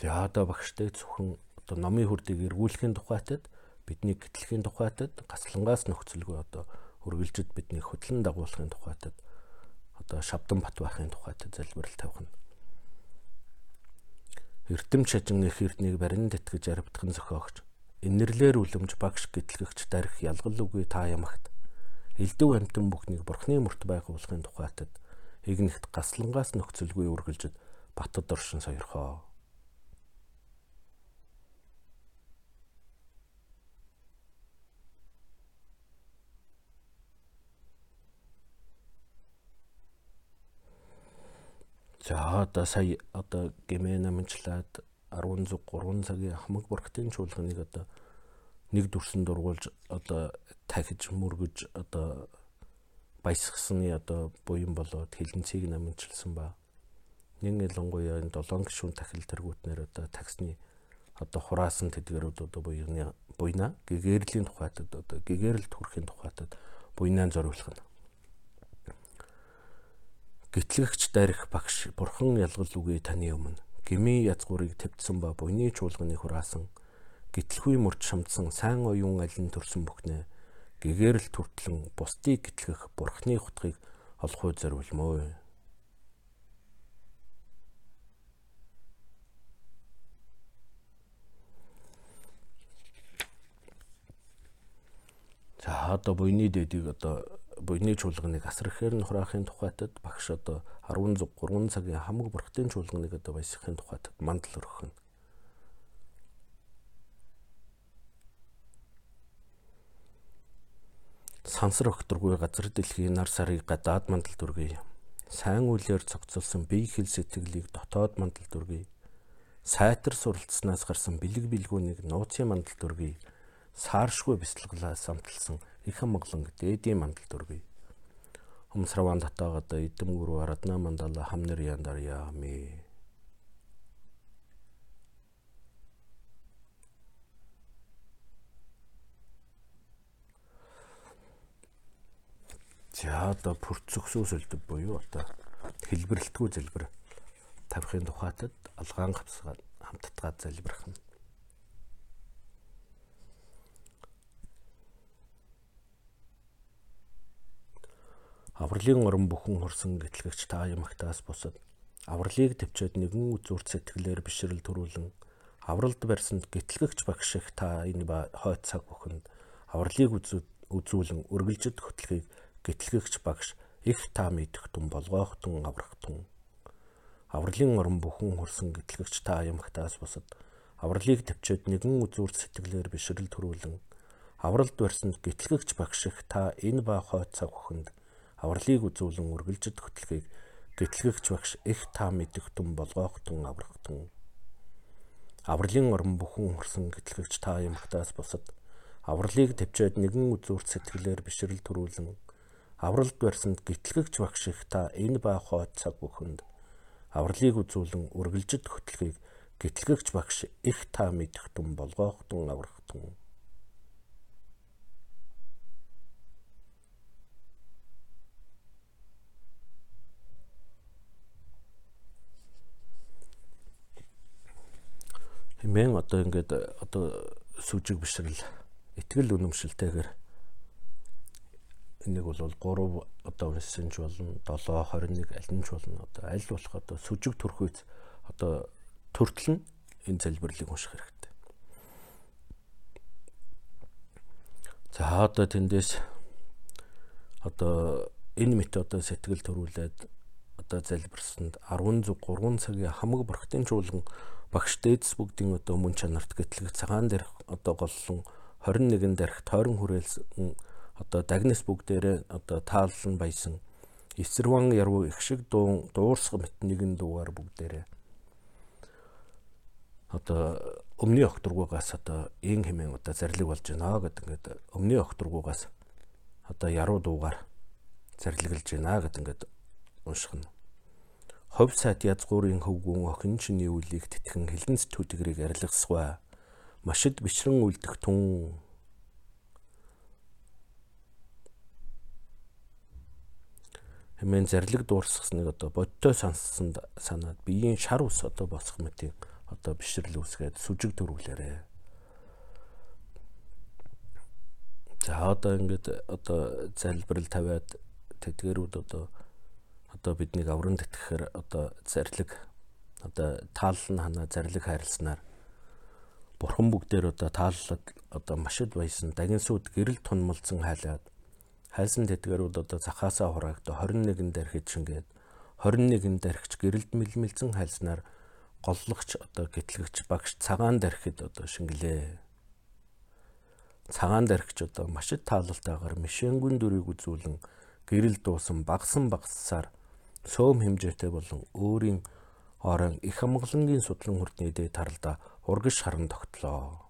За одоо багштай зөвхөн одоо номын хүрдийг эргүүлэхийн тухайтад бидний гэтлэхийн тухайтад гаслангаас нөхцөлгүй одоо үргэлжид бидний хөдлөн дагуулахын тухайтад одоо шавдан бат байхын тухайтад залбирал тавих нь. Эрдэм шажин их эрднийг барин тэтгэж аривдхан зохиогч инэрлэр үлэмж багш гэтлэгч дарих ялгал үгүй та ямагт элдв амтэн бүхнийг бурхны мөрт байгуулахын тухайтад игнэгт гаслангаас нөхцөлгүй үргэлжид батд оршин сойрхоо За одоо сая одоо гэмээ намжлаад 10 3 цагийн хамаг бүрхтийн чуулганыг одоо нэг дүрсэн дургуулж одоо тахиж мөргөж одоо баясгсны одоо буян болоод хилэнцгийг намжилсан ба. Нэг ялангуяа энэ 7 гишүүн тахил тэргүүтнэр одоо таксны одоо хураасан тэдгэрүүд одоо буйны буйна. Гэгэрлийн тухайтад одоо гэгэрэлд хүрэхин тухайтад буйнаа зориулах нь Гэтлэгч дарих багш бурхан ялгал үгүй таны өмнө. Гмийн язгуурыг тавьдсан ба буйны чуулганы хураасан. Гэтлгүй мөрч шамдсан сайн оюун алин төрсөн бүхнээ. Гэгэрэл төртлөн бусдыг гэтлэх бурхны хутгийг олохоо зориулмөө. За одоо буйны дэдийг одоо буйны чуулганыг асар ихээр нь хураахын тухайтад багш одоо 10 3 цагийн хамаг бүрхтийн чуулганыг одоо баясгахын тухайтад мандал өргөх нь. Сансар өгтөргүй газар дэлхийн нар сарыг гадаад мандал дүргий. Сайн үлээр цогцолсон бие хэл сэтгэлийг дотоод мандал дүргий. Сайтар суралцснаас гарсан бэлэг бэлгүүнийг нууцын мандал дүргий. Сааршгүй бяцлаглаас амталсан их амглан дээдийн мандал дүргий. Умсраван татаагада идэмгүрүү арадна мандала хамнэр яндар яами. За одоо пүрцөксөөсөлдөв буюу одоо хэлбэрлэлтгүй залбир тавихын тухайтад алгаан гавсгаа хамтдгаад залбирах нь Авралын орон бүхэн хорсон гэтлэгч та ямагтаас бусад авралыг төвчөөд нэгэн үзүүрт сэтгэлээр бишрэл төрүүлэн авралд барьсанд гэтлэгч багш их та энэ ба хойд цаг бүхэнд авралыг үзүүлэн үргэлжид хөтлөхийг гэтлэгч багш их та мэдэх тун болгоохтун аврахтун авралын орон бүхэн хорсон гэтлэгч та ямагтаас бусад авралыг төвчөөд нэгэн үзүүрт сэтгэлээр бишрэл төрүүлэн авралд барьсанд гэтлэгч багш их та энэ ба хойд цаг бүхэнд авралыг үзүүлэн үргэлжид хөтлөхийг гэтлэгч багш их та мэдэх тун болгоохтун аврахтун авралын орон бүхэн хурсан гэтлэгч та ямагтаас бусад авралыг төвчөөд нэгэн үзүүрт сэтгэлээр бишрэл төрүүлэн авралд барьсанд гэтлэгч багш их та энэ ба хойд цаг бүхэнд авралыг үзүүлэн үргэлжид хөтлөхийг гэтлэгч багш их та мэдэх тун болгоохтун аврахтун хэмээн одоо ингээд одоо сүжиг бишрэл итгэл үнэмшилтэйгээр энийг бол 3 одоо уншсан ч болно 7 21 аль нь ч болно одоо аль болох одоо сүжиг төрхүйц одоо төртөл нь энэ залбирлыг унших хэрэгтэй. За одоо тэндээс одоо энэ методод сэтгэл төрүүлээд одоо залбирсанд 10 зүг 3 цагийн хамаг бурхтын чуулган багш дээдс бүгдийн одоо мөн чанарт гэтлэг цагаан дээрх одоо голлон 21 дээрх тойрон хүрээлсэн одоо дагнас бүгдээрээ одоо тааллан баясан эсэрван яруу их шиг дуу дуурсах мэт нэгэн дуугаар бүгдээрээ одоо өмнө окторгуугаас одоо ин хэмээн одоо зарлиг болж байна гэдэг ингээд өмнө окторгуугаас одоо яруу дуугаар зарлаглж байна гэдэг ингээд уншихна. Хов сайд язгуурын хөвгүүн охин чиний үлийг тэтгэн хилэнц түтгэрийг арилгасгүй. Машид бишрэн үлдэх тун хэмээн зарлиг дуурсгасныг одоо бодтой санссанд санаад биеийн шар ус одоо босох мэтийн одоо бишрэл үсгээд сүжиг төрүүлээрэ. За одоо ингээд одоо залбирал тавиад тэдгэрүүд одоо одоо биднийг аврам тэтгэхээр одоо зарлиг одоо таалал нь ханаа зарлиг хайрласнаар бурхан бүгдээр одоо тааллаад одоо машид баясан дагин сүд гэрэл тунмалцсан хайлаад хайсан тэтгэрүүд одоо захаасаа хураагдо 21 дархид шингээд 21 дархич гэрэлд мэлмэлцэн хайлснаар голлогч одоо гэтлэгч багш цагаан дархид одоо шингэлээ. Цагаан дархич одоо машид таалалтайгаар мишэнгүн дүрийг үзүүлэн гэрэл дуусан багсан багссаар сөөм хэмжээтэй болон өөрийн орон их амгалангийн судлан хүртний дээд таралда ургаш харан тогтлоо.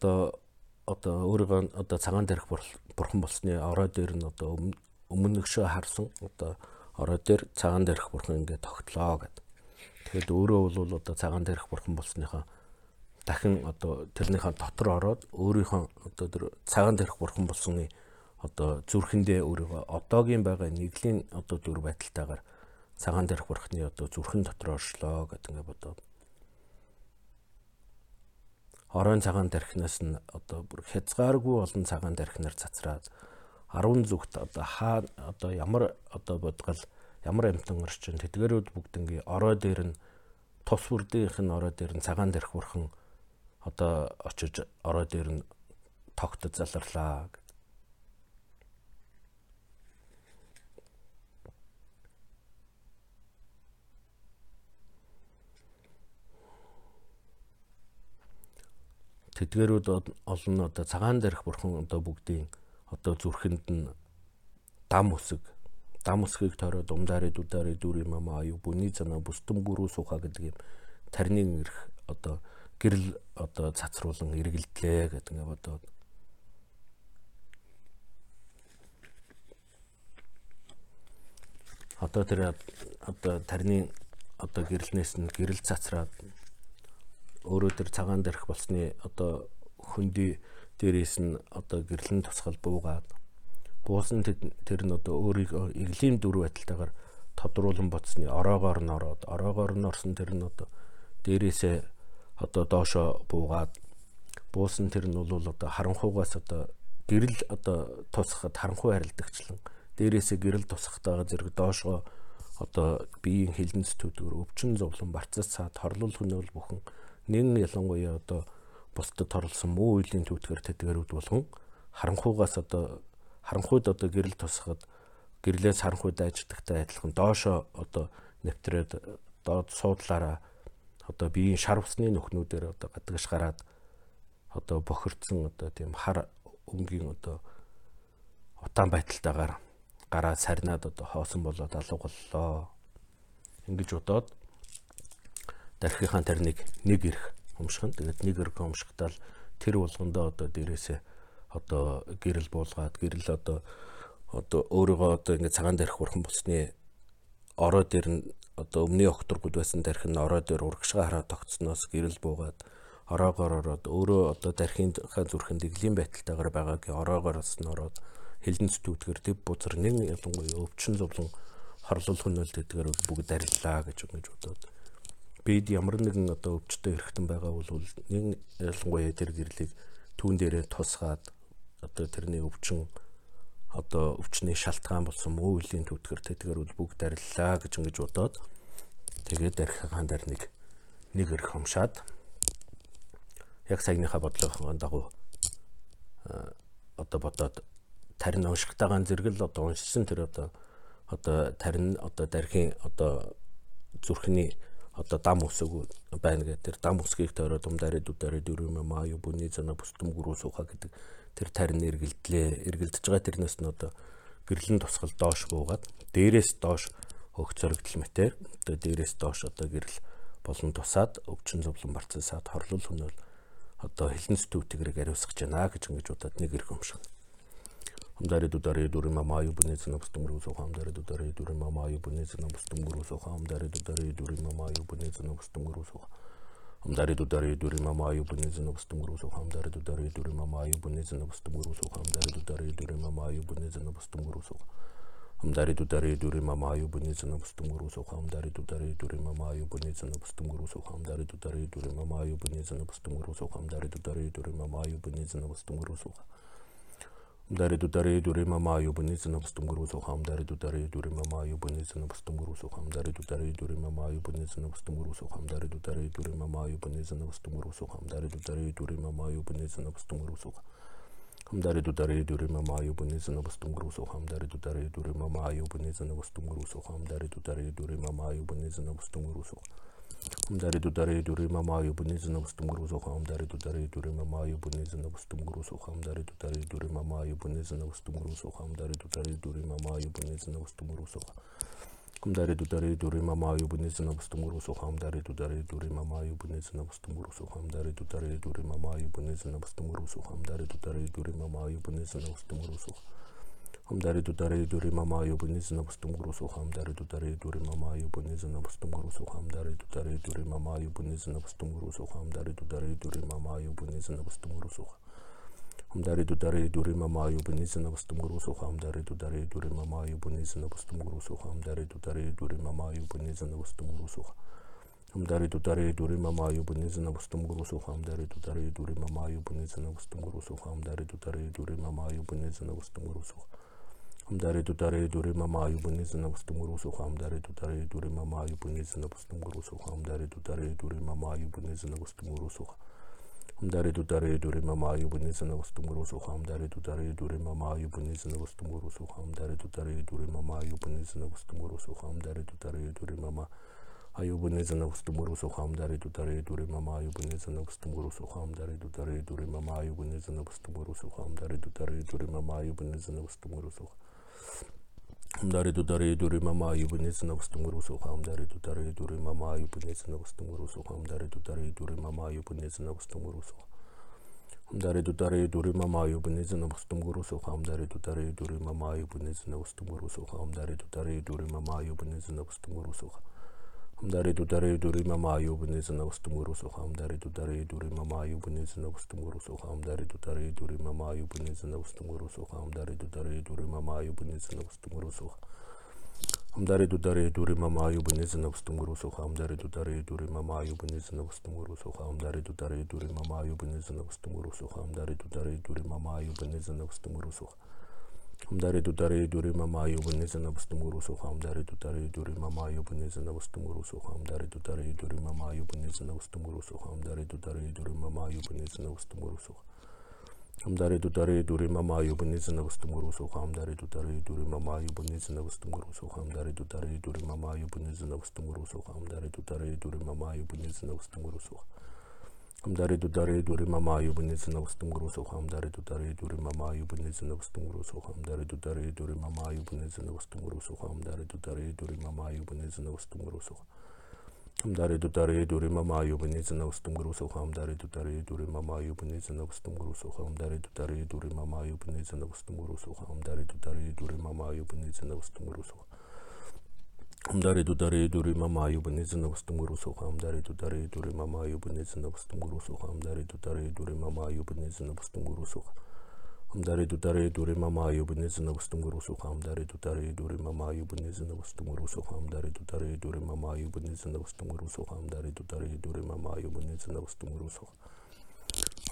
одоо одоо өөрийгөө одоо цагаан дээрх бурхан болсны орой дээр нь одоо өмнөгшөө харсан одоо орой дээр цагаан дээрх бурхан ингээд тогтлоо гэд. Тэгэхэд өөрөө бол одоо цагаан дээрх бурхан болсныхаа дахин одоо тэрнийхээ дотор ороод өөрийнхөө одоо тэр цагаан дээрх бурхан болсны одоо зүрхэндээ өөрийгөө одоогийн байгаа нэглийн одоо дүр байдалтайгаар цагаан дээрх бурхны одоо зүрхэн дотор оршлоо гэдэг ингээд бодоод. Оройн цагаан дархинаас нь одоо бүр хязгааргүй олон цагаан дархинаар цацраад 10 зүгт одоо хаа одоо ямар одоо бодгол ямар амтан орчин тэдгэрүүд бүгднгийн орой дээр нь тус бүрдийнх нь орой дээр нь цагаан дарх бурхан одоо очиж орой дээр нь тогтод заларлаа тэдгэрүүд олон одоо цагаан дээрх бурхан одоо бүгдийн одоо зүрхэнд нь дам үсэг дам үсгийг тойроод умдаари дудаари дүр юм аа аюу бүний цана бүстэн гүрүү сууха гэдэг юм. Тарнын ирэх одоо гэрэл одоо цацруулан эргэлдлээ гэдэг ингээ бодоод. Одоо тэр одоо тарны одоо гэрэлнээс нь гэрэл цацраад өөрөө тэр цагаан дэрх болсны одоо хөндөй дээрээс нь одоо гэрлэн тусгал буугаад буусан тэр нь одоо өөрийг эглэм дүр байдалтайгаар тодруулан боцсны ороогоор нь ороод ороогоор нь орсон тэр нь одоо дээрээсээ одоо доошо буугаад буусан тэр нь бол одоо харанхуугаас одоо гэрэл одоо тусахад харанхуй харилдагчлан дээрээсээ гэрэл тусахтайгаа зэрэг доошоо одоо биеийн хилэнц төдгөр өвчин зовлон барцас цаад хорлол хөнөөл бүхэн нэн ялангуяа одоо бусдад торлсон муу үеийн түүтгэр тэдгэрүүд болгон харанхуугаас одоо харанхуйд одоо гэрэл тусахад гэрлээс харанхуйд ажигдахтай адилхан доошо одоо нэвтрээд доод суудлаараа одоо биеийн шар усны нөхнүүдээр одоо гадагш гараад одоо бохирдсон одоо тийм хар өнгийн одоо утаан байдалтайгаар гараа сарнаад одоо хоосон болоод алга боллоо. Ингэж удаад дархийнхаа тарныг нэг ирэх өмшгөн. Тэгээд нэг ирэх өмшгтаа л тэр болгондоо одоо дээрээсээ одоо гэрэл буулгаад гэрэл одоо одоо өөрийгөө одоо ингээд цагаан дээрх бурхан болсны ороо дээр нь одоо өмнө окторгууд байсан дарх нь ороо дээр урагшгаа хараад тогтсноос гэрэл буугаад ороогоор ороод өөрөө одоо дархийнхаа зүрхэнд дэглэм байдалтайгаар байгаагийн ороогоороос нь ороод хилэнц түүтгэр төв бузар нэг ялангуяа өвчин зовлон хорлол хөнөөл тэдгээр бүгд ариллаа гэж ингэж бодоод бид ямар нэгэн одоо өвчтөй хэрэгтэн байгаа бол нэг ялангуяа тэр гэрлийг түүн дээрээ тусгаад одоо тэрний өвчин одоо өвчний шалтгаан болсон муу үеийн төвтгөр тэтгэр бол бүгд ариллаа гэж ингэж бодоод тэгээд архихан дээр нэг нэг эрх хомшаад яг саяныхаа бодлогын дагуу одоо бодоод тарин уншихтайгаан зэрэгэл одоо уншсан тэр одоо одоо тарин одоо дархийн одоо зүрхний одоо дам үсэг байна гэдэг. Тэр дам үсгийг тойроод умдарид ударид өрөөмө маа юу бүний зана бүстэм гүрүү сууха гэдэг тэр тарин эргэлдлээ. Эргэлдэж байгаа тэрнээс нь одоо гэрлэн тусгал доош буугаад дээрээс доош хөгц зоригдол мэтэр одоо дээрээс доош одоо гэрэл болон тусаад өвчин зовлон барцсаад хорлол хөнөөл одоо хилэн стүтгэрэг ариусгаж байна гэж ингэж удаад нэг ирэх юм шиг. Hamdare dudare dure mama yu bune zina bustum guru so hamdare dudare dure mama yu bune zina bustum guru so hamdare dudare dure mama 함다르도 다르 두리 마마유 분네즈노 부스퉁그로소 함다르도 다르 두리 마마유 분네즈노 부스퉁그로소 함다르도 다르 두리 마마유 분네즈노 부스퉁그로소 함다르도 다르 두리 마마유 분네즈노 부스퉁그로소 함다르도 다르 두리 마마유 분네즈노 부스퉁그로소 함다르도 다르 두리 마마유 분네즈노 부스퉁그로소 함다르도 다르 두리 마마유 분네즈노 부스퉁그로소 ю буни зина бустум гуру сохам дари ду дари дури мама ю буни зина бустум гуру сохам Умдари дудари дури мама ю буни зина бустум гуру соха умдари дудари дури мама ю буни зина бустум гуру соха умдари дудари дури мама ю буни зина бустум гуру соха умдари дудари дури мама ю буни зина бустум гуру соха умдари дудари дури мама ю буни зина бустум гуру соха умдари дудари дури мама ю буни зина бустум гуру соха умдари дудари дури мама ю буни зина бустум гуру соха умдари дудари дури мама ю буни зина бустум гуру соха Хамдари дудари дури мама ю буни зина бустум гуру соха хамдари дудари дури мама ю буни зина бустум гуру соха хамдари дудари дури мама ю буни зина бустум гуру соха хамдари дудари дури мама ю буни зина бустум гуру соха хамдари дудари дури мама ю буни зина бустум гуру соха хамдари дудари дури мама ю буни зина бустум гуру соха хамдари дудари дури мама ю буни зина бустум гуру соха Хамдари дудари дури мама ю буни зина бустум гуру соха хамдари дудари дури мама ю буни зина бустум гуру соха хамдари дудари дури мама ю буни зина бустум гуру соха Хамдари дудари дури мама ю буни зина бустум гуру соха хамдари дудари дури мама ю буни зина бустум гуру соха хамдари дудари дури мама ю буни зина бустум гуру соха Хамдари дудари дури мама ю буни зина бустум гуру соха хамдари дудари дури мама ю буни зина бустум гуру соха хамдари дудари дури мама ю буни зина бустум гуру соха хамдари дудари дури мама аюбны зана устумуру сухам дари дудари дури мама аюбны зана устумуру сухам дари дудари дури мама аюбны зана устумуру сухам дари дудари дури мама аюбны зана устумуру сухам Амдари дудари дури мама аюбны зана устумуру сухам дари дудари дури мама аюбны зана устумуру сухам дари дудари дури мама аюбны зана устумуру сухам Амдари дудари дури мама аюбны зана устумуру сухам дари дудари дури мама аюбны зана устумуру сухам дари дудари дури мама аюбны зана устумуру сухам Хамдари дудари дури мама аюбны зана устумуру суха хамдари дудари Hamdaridu daridu rimama ayubunizna ustumurus hamdaridu daridu rimama ayubunizna ustumurus hamdaridu daridu rimama ayubunizna ustumurus hamdaridu daridu rimama ayubunizna ustumurus hamdaridu daridu rimama ayubunizna ustumurus hamdaridu daridu rimama ayubunizna ustumurus hamdaridu daridu rimama ayubunizna ustumurus hamdaridu daridu rimama ayubunizna ustumurus hamdaridu daridu rimama ayubunizna ustumurus суха хамдари дудари дури мама аюбны зана устумуру суха Хамдари дудари дури мама юбны зана бустумуру су хамдари дудари дури мама юбны зана бустумуру су хамдари дудари дури мама юбны зана бустумуру су хамдари дудари дури мама юбны зана бустумуру су Хамдари дудари дури мама юбны зана бустумуру су хамдари дудари дури мама юбны зана бустумуру су хамдари дудари дури мама юбны зана бустумуру су хамдари дудари дури мама юбны зана бустумуру су Хамдари дудари дури мама юбны зана бустумуру су хамдари дудари дури мама юбны зана бустумуру су хамдари дудари дури мама юбны зана бустумуру су хамдари дудари дури мама юбны зана бустумуру су Хамдари дудари дури мама юбны зана бустумуру су хамдари дудари дури мама юбны зана бустумуру су хамдари дудари дури мама юбны зана бустумуру су хамдари дудари дури мама юбны зана бустумуру су Амдари дудари дури мама аюбны зина бустумгуру суха амдари дудари дури мама аюбны зина бустумгуру суха амдари дудари дури мама аюбны зина бустумгуру суха амдари дудари дури мама аюбны зина бустумгуру суха амдари дудари дури мама аюбны зина бустумгуру суха амдари дудари дури мама аюбны зина бустумгуру суха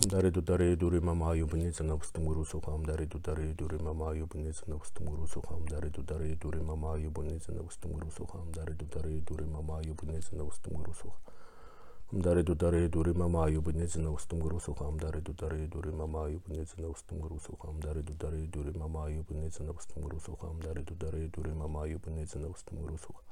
амдари дудари дури мама аюбны зина бустумгуру суха Амдари дудари дури мама юбни зана бустумгуру суха амдари дудари дури мама юбни зана бустумгуру суха амдари дудари дури мама юбни зана бустумгуру суха амдари дудари дури мама юбни зана бустумгуру суха амдари дудари дури мама юбни зана бустумгуру суха амдари дудари дури мама юбни зана бустумгуру суха амдари дудари дури мама юбни зана бустумгуру суха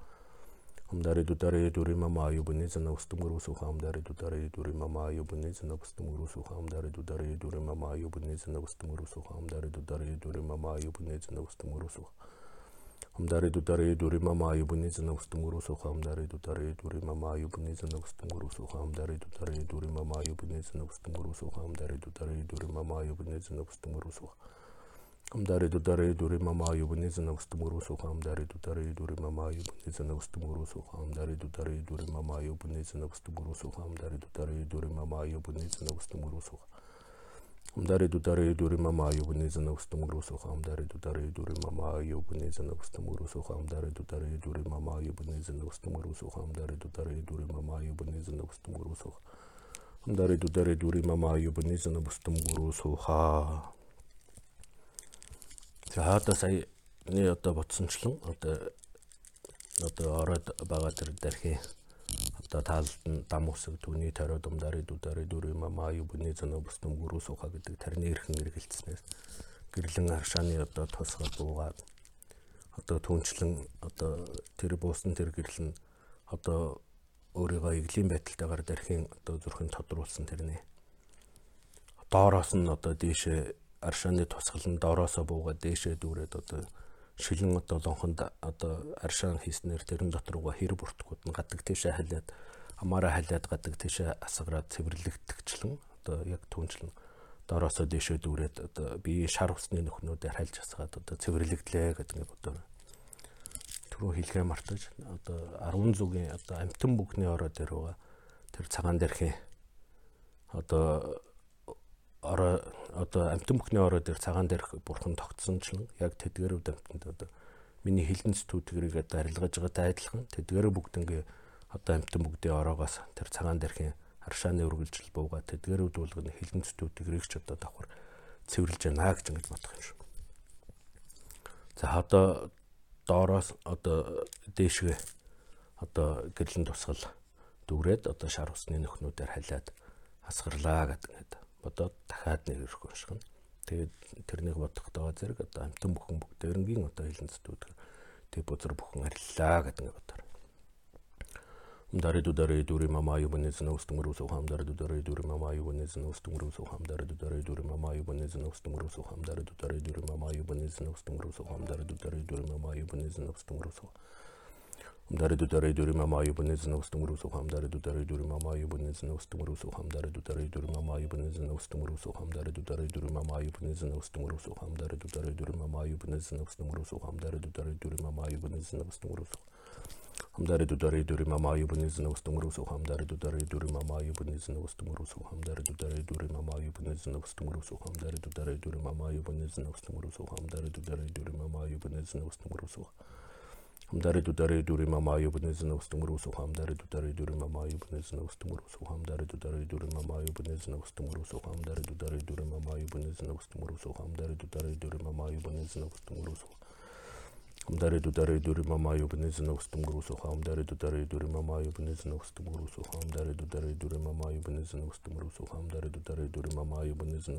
амдари дудари дури мама юбни зана бустумгуру суха Amdare dudare duri mama ayubuni zana ustum guru suha amdare dudare duri mama ayubuni zana ustum guru suha amdare dudare duri mama ayubuni zana ustum guru suha amdare dudare duri mama ayubuni zana ustum guru suha amdare dudare duri mama ayubuni zana ustum guru suha amdare dudare duri mama ayubuni zana ustum guru suha amdare dudare duri mama ayubuni zana ustum guru suha amdare dudare duri mama ayubuni zana ustum guru Хамдаріду дариду рима маю, вони за навстому русу, хамдаріду дариду рима маю, вони за навстому русу, хамдаріду дариду рима маю, вони за навстому русу, хамдаріду дариду рима маю, вони за навстому русу. Хамдаріду дариду рима маю, вони за навстому русу, хамдаріду дариду рима маю, вони за навстому русу, хамдаріду дариду рима маю, вони за навстому русу, хамдаріду дариду рима маю, вони за навстому русу. Хамдаріду дариду рима маю, вони за навстому русу, ха. За одоо сая нэг одоо ботсончлон одоо одоо ороод байгаа тэр дархийн одоо таалд нь дам усэг түүний торио думдари дүдари дүри мама аю бүний зэнэ бустам гүрүү сууха гэдэг тарны эрхэн эргэлцснээс гэрлэн аршааны одоо тусгал буугаад одоо түнчлэн одоо тэр буусан тэр гэрлэн одоо өөрийгөө иглийн байдалтайгаар дархийн одоо зүрхэн тодруулсан тэрний. Доороос нь одоо дээшээ аршааны тусгал нь доороосоо буугаад дээшээ дүүрээд одоо шилэн одоо лонхонд одоо аршаан хийснээр тэрэн доторгоо хэр бүртгэгүүд нь гадаг тийшээ халиад амаараа халиад гадаг тийшээ асгараад цэвэрлэгдэгчлэн одоо яг түнчлэн доороосоо дээшээ дүүрээд одоо би шар усны нөхнүүдээр хальж асгаад одоо цэвэрлэгдлээ гэдэг нэг одоо түрүү хэлгээ мартаж одоо 10 зүгийн одоо амтан бүхний ороо дээр байгаа тэр цагаан дэрхийн одоо ороо одоо амтан бүхний ороо дээр цагаан дээрх бурхан тогтсончлон яг тэдгэрүүд амтанд одоо миний хилэн зүтгэрийг одоо арилгаж байгаатай адилхан тэдгэрээ бүгднгээ одоо амтан бүгдийн ороогоос тэр цагаан дээрхийн харшааны үргэлжил бууга тэдгэрүүд болгоно хилэн зүтгэрийг ч одоо давхар цэвэрлж байна гэж ингэж бодох юм шүү. За одоо доороос одоо дээшгээ одоо гэрлэн тусгал дүүрээд одоо шар усны нөхнүүдээр халиад асгарлаа гэдэг бодоод дахиад нэг ирэх унших нь. Тэгээд тэрнийг бодохдоо зэрэг одоо амтан бүхэн бүгдээрнгийн одоо хилэн зүтгүүд тэг бузар бүхэн ариллаа гэдэг нэг бодоор. Умдари дудари дури мама юбнез на устумру сухам дар дудари дури мама юбнез на устумру сухам дар дудари дури мама юбнез на устумру сухам дар дудари дури мама юбнез на устумру сухам дар дудари дури мама юбнез на устумру сухам Амдари дудари дури мама юбнез на устумру сухам дар дудари дури мама юбнез на устумру сухам дар дудари дури мама юбнез на устумру сухам дар дудари дури мама юбнез на устумру сухам дар дудари дури мама юбнез на устумру сухам дар дудари дури мама юбнез на устумру сухам Хамдари дудари дури мама юбнез на устумру сухам дар дудари дури мама юбнез на устумру сухам дар дудари дури мама юбнез на устумру сухам дар дудари дури мама юбнез на устумру сухам дар дудари дури мама юбнез на устумру сухам Хамдари дудари дури мама юбнез на устумру сухам дар дудари дури мама юбнез на устумру сухам дар дудари дури мама юбнез на устумру сухам дар дудари дури мама юбнез на устумру сухам дар дудари дури мама юбнез на устумру сухам Хамдари дудари дури мама юбнез на устумру сухам дар дудари дури мама юбнез на устумру сухам дар дудари дури мама юбнез на устумру сухам дар дудари дури мама юбнез на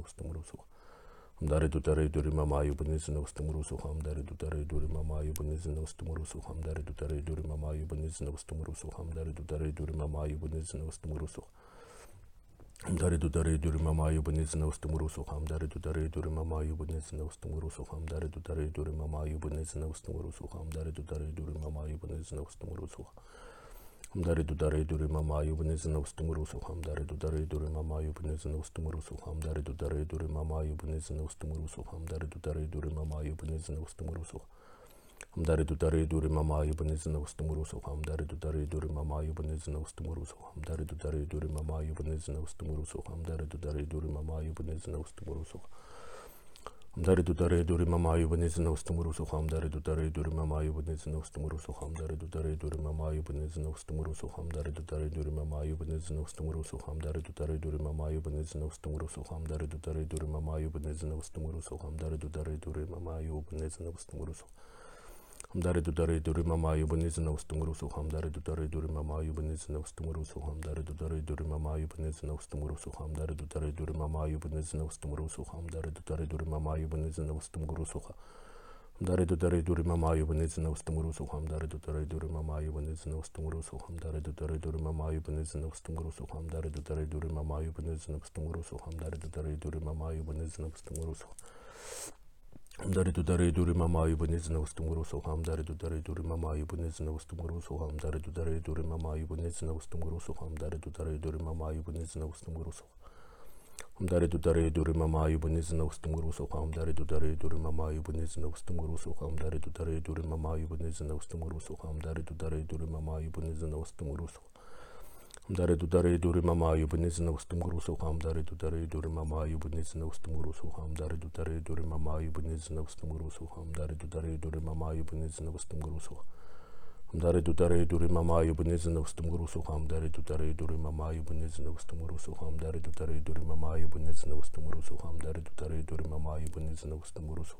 Устумру сухам Хамдари дудари дури мама юбнез на устумру сухам дар дудари дури мама юбнез на устумру сухам дар дудари дури мама юбнез на устумру сухам дар дудари дури мама юбнез на устумру сухам Дари дудари дури мама юбнез на устумру сухам дари дудари дури мама юбнез на устумру сухам дари дудари дури мама юбнез на устумру сухам дари дудари дури мама юбнез на устумру сухам Хамдари дудари дури мама юбнез на устумру сухам дари дудари дури мама юбнез на устумру сухам дари дудари дури мама юбнез на устумру сухам дари дудари дури мама юбнез на устумру сухам Хамдари дудари дури мама юбнез на устумру сухам дари дудари дури мама юбнез на устумру сухам дари дудари дури мама юбнез на устумру сухам. Дари дудари дури мама юбнез на устумру сухам. Амдари дудари дури мама юбнез на устумру сухам. Дари дудари дури мама юбнез на устумру сухам. Дари дудари дури мама юбнез на устумру сухам. Дари дудари дури мама юбнез на устумру сухам. Дари дудари дури мама юбнез на устумру сухам дари дудари дури мама юбнез на устумру сухам дари дудари дури мама юбнез на устумру сухам Хамдари дудари дури мама юбнез на устумру сухам дари дудари дури мама юбнез на устумру сухам дари дудари дури мама юбнез на устумру сухам дари дудари дури мама юбнез на устумру сухам дари дудари дури мама юбнез на устумру сухам Hamdare dudare duri mama ayu bunezi na ustumuru su hamdare dudare duri mama ayu bunezi na ustumuru su hamdare dudare duri mama ayu bunezi na ustumuru su hamdare dudare duri mama ayu bunezi na ustumuru su hamdare dudare duri mama ayu bunezi na ustumuru su Hamdare dudare duri mama ayu bunezi na ustumuru su hamdare dudare duri mama ayu bunezi na ustumuru su hamdare dudare duri mama ayu bunezi na ustumuru su hamdare dudare duri mama ayu bunezi na ustumuru su Хамдари дудари дури мама юбнез на устум грусо Hamdaredu daredu rimama ibunezna ustumgurusu hamdaredu daredu rimama ibunezna ustumgurusu hamdaredu daredu rimama ibunezna ustumgurusu hamdaredu daredu rimama ibunezna ustumgurusu hamdaredu daredu rimama ibunezna ustumgurusu hamdaredu daredu rimama ibunezna ustumgurusu hamdaredu daredu rimama ibunezna ustumgurusu hamdaredu daredu rimama ibunezna ustumgurusu хамдари дудари дури мама юбнез на устум грусо хамдари дудари дури мама юбнез на устум грусо Хамдари дудари дури мама юбнез на устум грусо хамдари дудари дури мама юбнез на устум грусо хамдари дудари дури мама юбнез на устум грусо хамдари дудари дури мама юбнез на устум грусо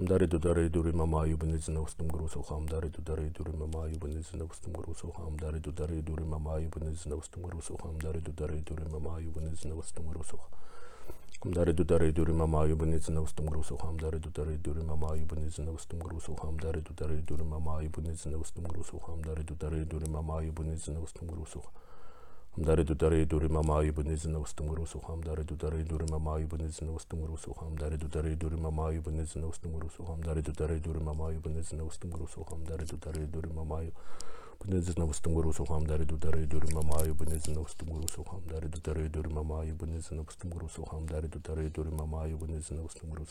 Хамдари дудари дури мама юбнез на устум грусо хамдари дудари дури мама юбнез на устум грусо хамдари дудари дури мама юбнез на устум грусо хамдари дудари дури мама юбнез на устум грусо Хамдари дудари дури мама юбнез на устум грусо хамдари дудари дури мама юбнез на устум грусо хамдари дудари дури мама юбнез на устум грусо хамдари дудари дури мама юбнез на устум грусо Хамдари дудари дури мама юбнез на устум грусо хамдари дудари дури мама юбнез на устум грусо хамдари дудари дури мама юбнез на устум грусо хамдари дудари дури мама юбнез на устум грусо хамдари дудари дури мама Bunezi na ustum guru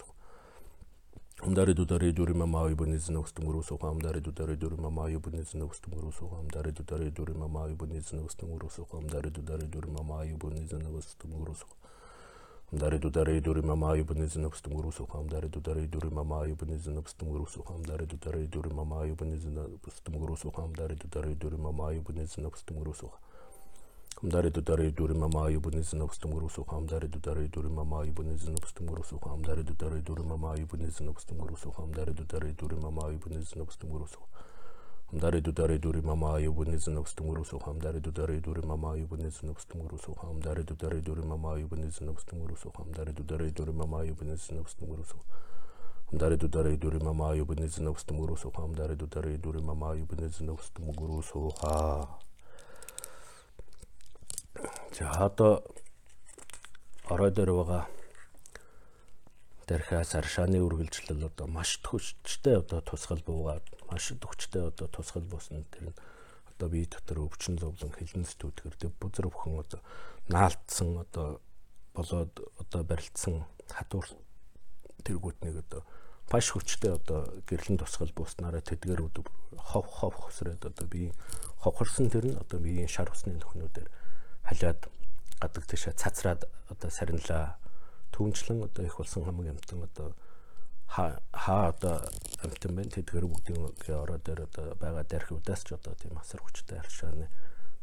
Hamdare dudare durima mavi bunizin ustum rusuha hamdare dudare durima mavi bunizin ustum rusuha hamdare dudare durima mavi bunizin ustum rusuha hamdare dudare durima mavi bunizin ustum rusuha Hamdare dudare durima mavi bunizin ustum rusuha hamdare dudare durima mavi bunizin ustum rusuha hamdare dudare durima mavi bunizin ustum rusuha hamdare dudare durima mavi bunizin ustum rusuha встум грусу хамдари дудари дури мама юбнез на встум грусу хамдари дудари дури мама юбнез на встум грусу хамдари дудари дури мама юбнез на встум грусу хамдари дудари дури мама юбнез на встум грусу хамдари дудари дури мама юбнез на встум грусу хамдари дудари дури мама юбнез на встум грусу хамдари дудари дури мама юбнез на встум грусу Хамдари дудари дури мама юбнез на встум грусу хамдари дудари дури мама юбнез на встум грусу хамдари дудари дури мама юбнез на встум За одоо орой дээр байгаа дархаас аршааны үргэлжлэл одоо маш төвчтэй одоо тусгал буугаад маш төвчтэй одоо тусгал буусан тэр нь одоо бие дотор өвчин зовлон хилэн зүтгэр тэг бузар бүхэн одоо наалтсан одоо болоод одоо барилдсан хатуур тэргүүтнийг одоо маш хүчтэй одоо гэрлэн тусгал бууснараа тэдгэр өдөв хов хов хөсрээд одоо бие ховхорсон тэр нь одоо биеийн шар усны нөхнүүдээр халиад гадаг тийшээ цацраад одоо сарнилаа түүнчлэн одоо их болсон хамаг амтан одоо хаа одоо амтан байна тэдгээр бүгдийн ороо дээр одоо байгаа дархиудаас ч одоо тийм асар хүчтэй аршааны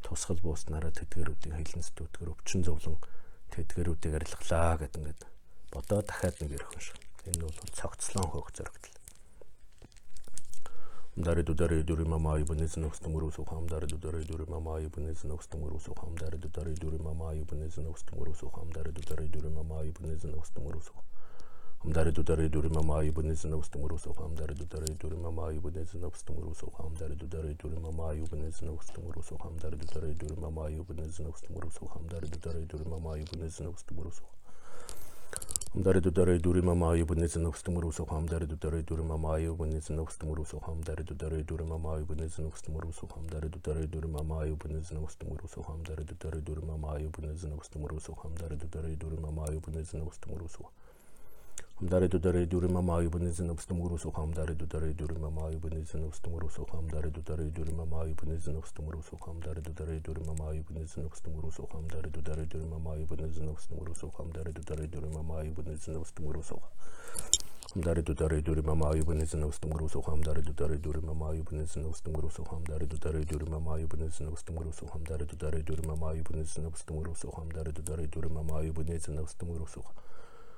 тусгал бууснараа тэдгэрүүдийн хилэнс дүүтгэр өвчин зовлон тэдгэрүүдийг арилгалаа гэдэг ингээд бодоо дахиад нэг ярих юм шиг. Энэ бол цогцлон хөөх зөрөгдөл. Амдари дудари дури мама ибнез навстумуру сухам дари дудари дури мама ибнез навстумуру сухам дари дудари дури мама ибнез навстумуру сухам 誰と誰どれまま呼ぶ熱のふすともろそはん誰と誰どれまま呼ぶ熱のふすともろそはん誰と誰どれまま呼ぶ熱のふすともろそはん誰と誰どれまま呼ぶ熱のふすともろそはん誰と誰どれまま呼ぶ熱のふすともろそはん誰と誰どれまま呼ぶ熱のふすともろそはん мама юбнез на устумуру со хамдари дудари дури мама юбнез на устумуру со хамдари дудари дури мама юбнез на устумуру со хамдари дудари дури мама юбнез на устумуру со Хамдари дудари дури мама юбнез на устумуру со хамдари дудари дури мама юбнез на устумуру со хамдари дудари дури мама юбнез на устумуру со хамдари дудари дури мама юбнез на устумуру со хамдари дудари дури мама юбнез на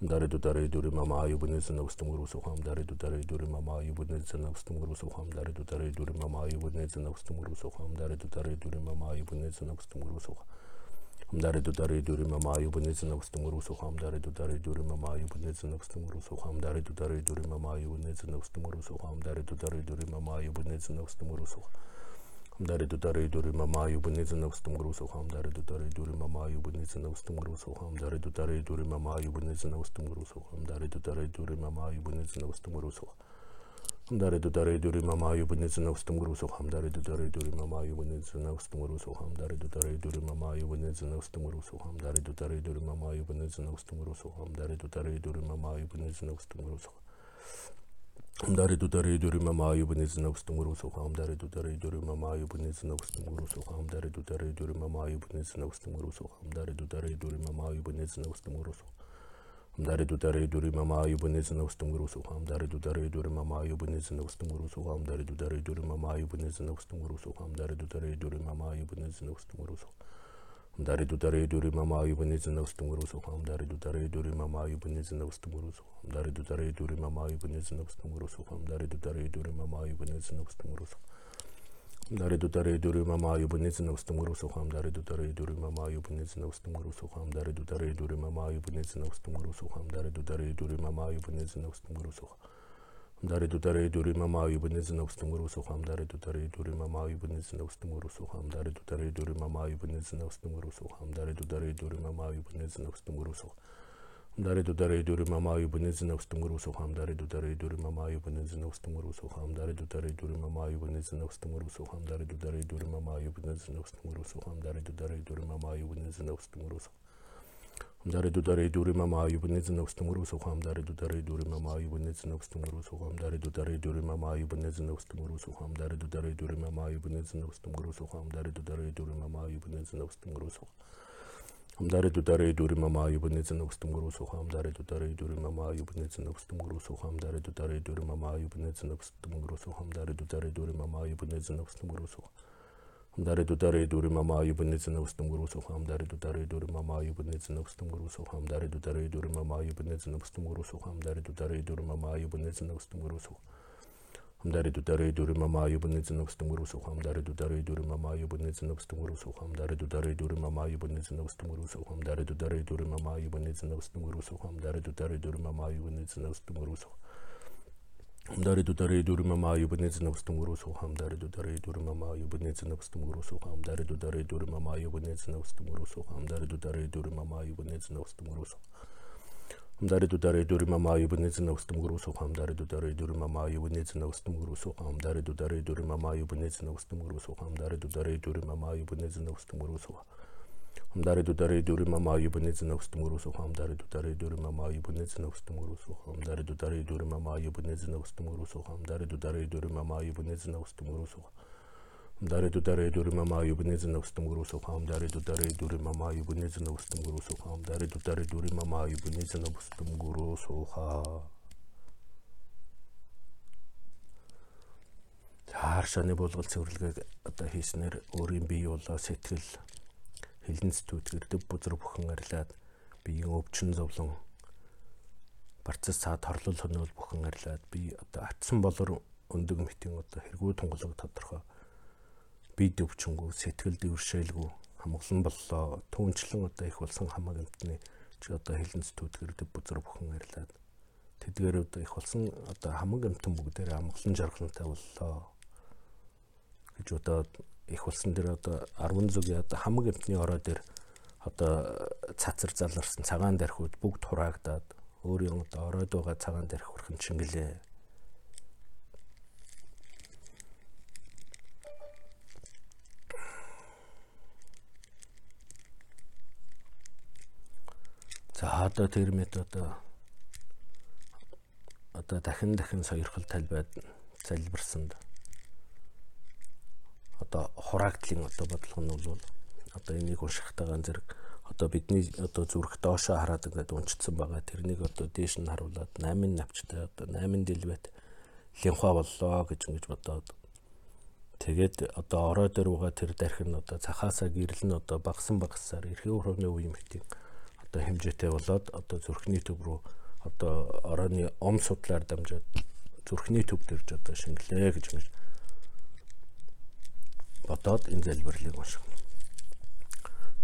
дареду дареду римама аюбнезен устумурусухам дареду дареду римама аюбнезен устумурусухам дареду дареду римама аюбнезен устумурусухам дареду дареду римама аюбнезен устумурусухам дареду дареду римама аюбнезен устумурусухам дареду дареду римама аюбнезен устумурусухам дареду дареду римама аюбнезен устумурусухам дареду дареду римама аюбнезен устумурусухам dudare duri mama ayu bunizin navstum grusu Хамдари дудари дури мама аю бунез навстум русу хамдари дудари дури мама аю бунез навстум русу хамдари дудари дури мама аю бунез навстум русу хамдари дудари дури мама аю бунез навстум русу хамдари дудари дури мама аю бунез навстум русу хамдари дудари дури мама аю бунез навстум русу хамдари дудари дури мама аю бунез навстум русу хамдари дудари дури мама аю бунез навстум русу Хамдари Хамдарито даридори мама юбнец на устумурусу хамдарито даридори мама юбнец на устумурусу хамдарито даридори мама юбнец на устумурусу хамдарито даридори мама юбнец на устумурусу хамдарито даридори мама юбнец на устумурусу хамдарито даридори мама юбнец на устумурусу хамдарито даридори мама юбнец на устумурусу хамдарито даридори мама юбнец на устумурусу хамдари дудари дури мама аю бунез навстум русу Хамдари дудари дури мама аю бунез навстум русу хамдари дудари дури мама аю бунез навстум русу хамдари дудари дури мама аю бунез навстум русу хамдари дудари дури мама аю бунез навстум русу Хамдари дудари дури мама аю бунез навстум русу хамдари дудари дури мама аю бунез навстум русу хамдари дудари дури мама аю бунез навстум русу хамдари дудари дури мама аю бунез навстум русу Хамдари дудари дури мама аю бунез навстум русу хамдари дудари дури мама аю бунез навстум русу хамдари дудари дури мама аю бунез навстум русу хамдари дудари дури мама аю бунез навстум русу Дари дудари дури 엄다리도 다리도 우리 마마 이번에서 녹스통으로 소고 엄다리도 다리도 우리 마마 이번에서 녹스통으로 소고 엄다리도 다리도 우리 마마 이번에서 녹스통으로 소고 엄다리도 다리도 우리 마마 이번에서 녹스통으로 소고 엄다리도 다리도 우리 마마 이번에서 녹스통으로 소고 엄다리도 다리도 우리 마마 이번에서 녹스통으로 소고 엄다리도 다리도 우리 마마 이번에서 녹스통으로 소고 엄다리도 다리도 우리 마마 이번에서 녹스통으로 소고 엄다리도 다리도 우리 마마 이번에서 녹스통으로 소고 дудари дури мама аю бунез навстум русу Хамдари дудари дури мама аю бунез навстум русу хамдари дудари дури мама аю бунез навстум русу хамдари дудари дури мама аю бунез навстум русу хамдари дудари дури мама аю бунез навстум русу хамдари дудари дури мама аю бунез навстум русу Хамдари дудари дури мама аю бунез навстум русу хамдари дудари дури мама аю бунез навстум русу хамдари дудари дури мама аю бунез навстум русу хамдари дудари дури мама аю бунез навстум русу Хамдари дудари дури мама аю бунез навстум русу хамдари дудари дури мама аю бунез навстум русу хамдари дудари дури мама аю бунез навстум русу хамдари дудари дури мама аю бунез навстум русу Хамдари дудари дури мама аю бунез навстум русу хамдари дудари дури мама аю бунез навстум русу хамдари дудари дури мама аю бунез навстум русу хамдари дудари дури мама аю бунез навстум русу Дари дудари дури мама аю бунез навстум русу хамдари дудари дури мама аю бунез навстум русу хамдари дудари дури мама аю бунез навстум русу ха Хааршааны булгал цэвэрлэгийг одоо хийснээр өөрийн бие болоо сэтгэл хилэн зүтгэр дөв бузар бүхэн арилаад биеийн өвчин зовлон барцас цаад хорлол хөнөөл бүхэн арилаад би одоо атсан болор өндөг мэтийн одоо хэрэггүй тунгалаг тодорхой. Бие өвчнгүү сэтгэл дэвшээлгүй хамглан боллоо. Түнчлэн одоо их болсон хамаг амтны чи одоо хилэн зүтгэр дөв бузар бүхэн арилаад тэдгээр одоо их болсон одоо хамаг амтан бүгдээр амглан жаргалтай боллоо гэж одоо их болсон дээр одоо 10 зүгийн одоо хамаг амтны ороо дээр одоо цацар заларсан цагаан дархууд бүгд хураагдаад өөрийн одоо оройд байгаа цагаан дарх хүрхэн чингэлээ. За одоо тэр мэт одоо одоо дахин дахин сойрхол талбайд залбирсанд одоо хураагдлын одоо бодлого нь бол одоо энийг уншихтайгаан зэрэг одоо бидний одоо зүрх доошоо хараад ингээд уншицсан байгаа. Тэрнийг одоо дээш нь харуулад 8 навчтай одоо 8 дэлбэт линхва боллоо гэж ингэж бодоод тэгээд одоо орой угаа тэр дархин одоо цахаасаа гэрэл нь одоо багсан багсаар эрхээ өрөөний үе мэтийн одоо хэмжээтэй болоод одоо зүрхний төв рүү одоо оройны ом судлаар дамжаад зүрхний төв дэрж одоо шингэлээ гэж ингэж бодоод энэ залбирлыг унших.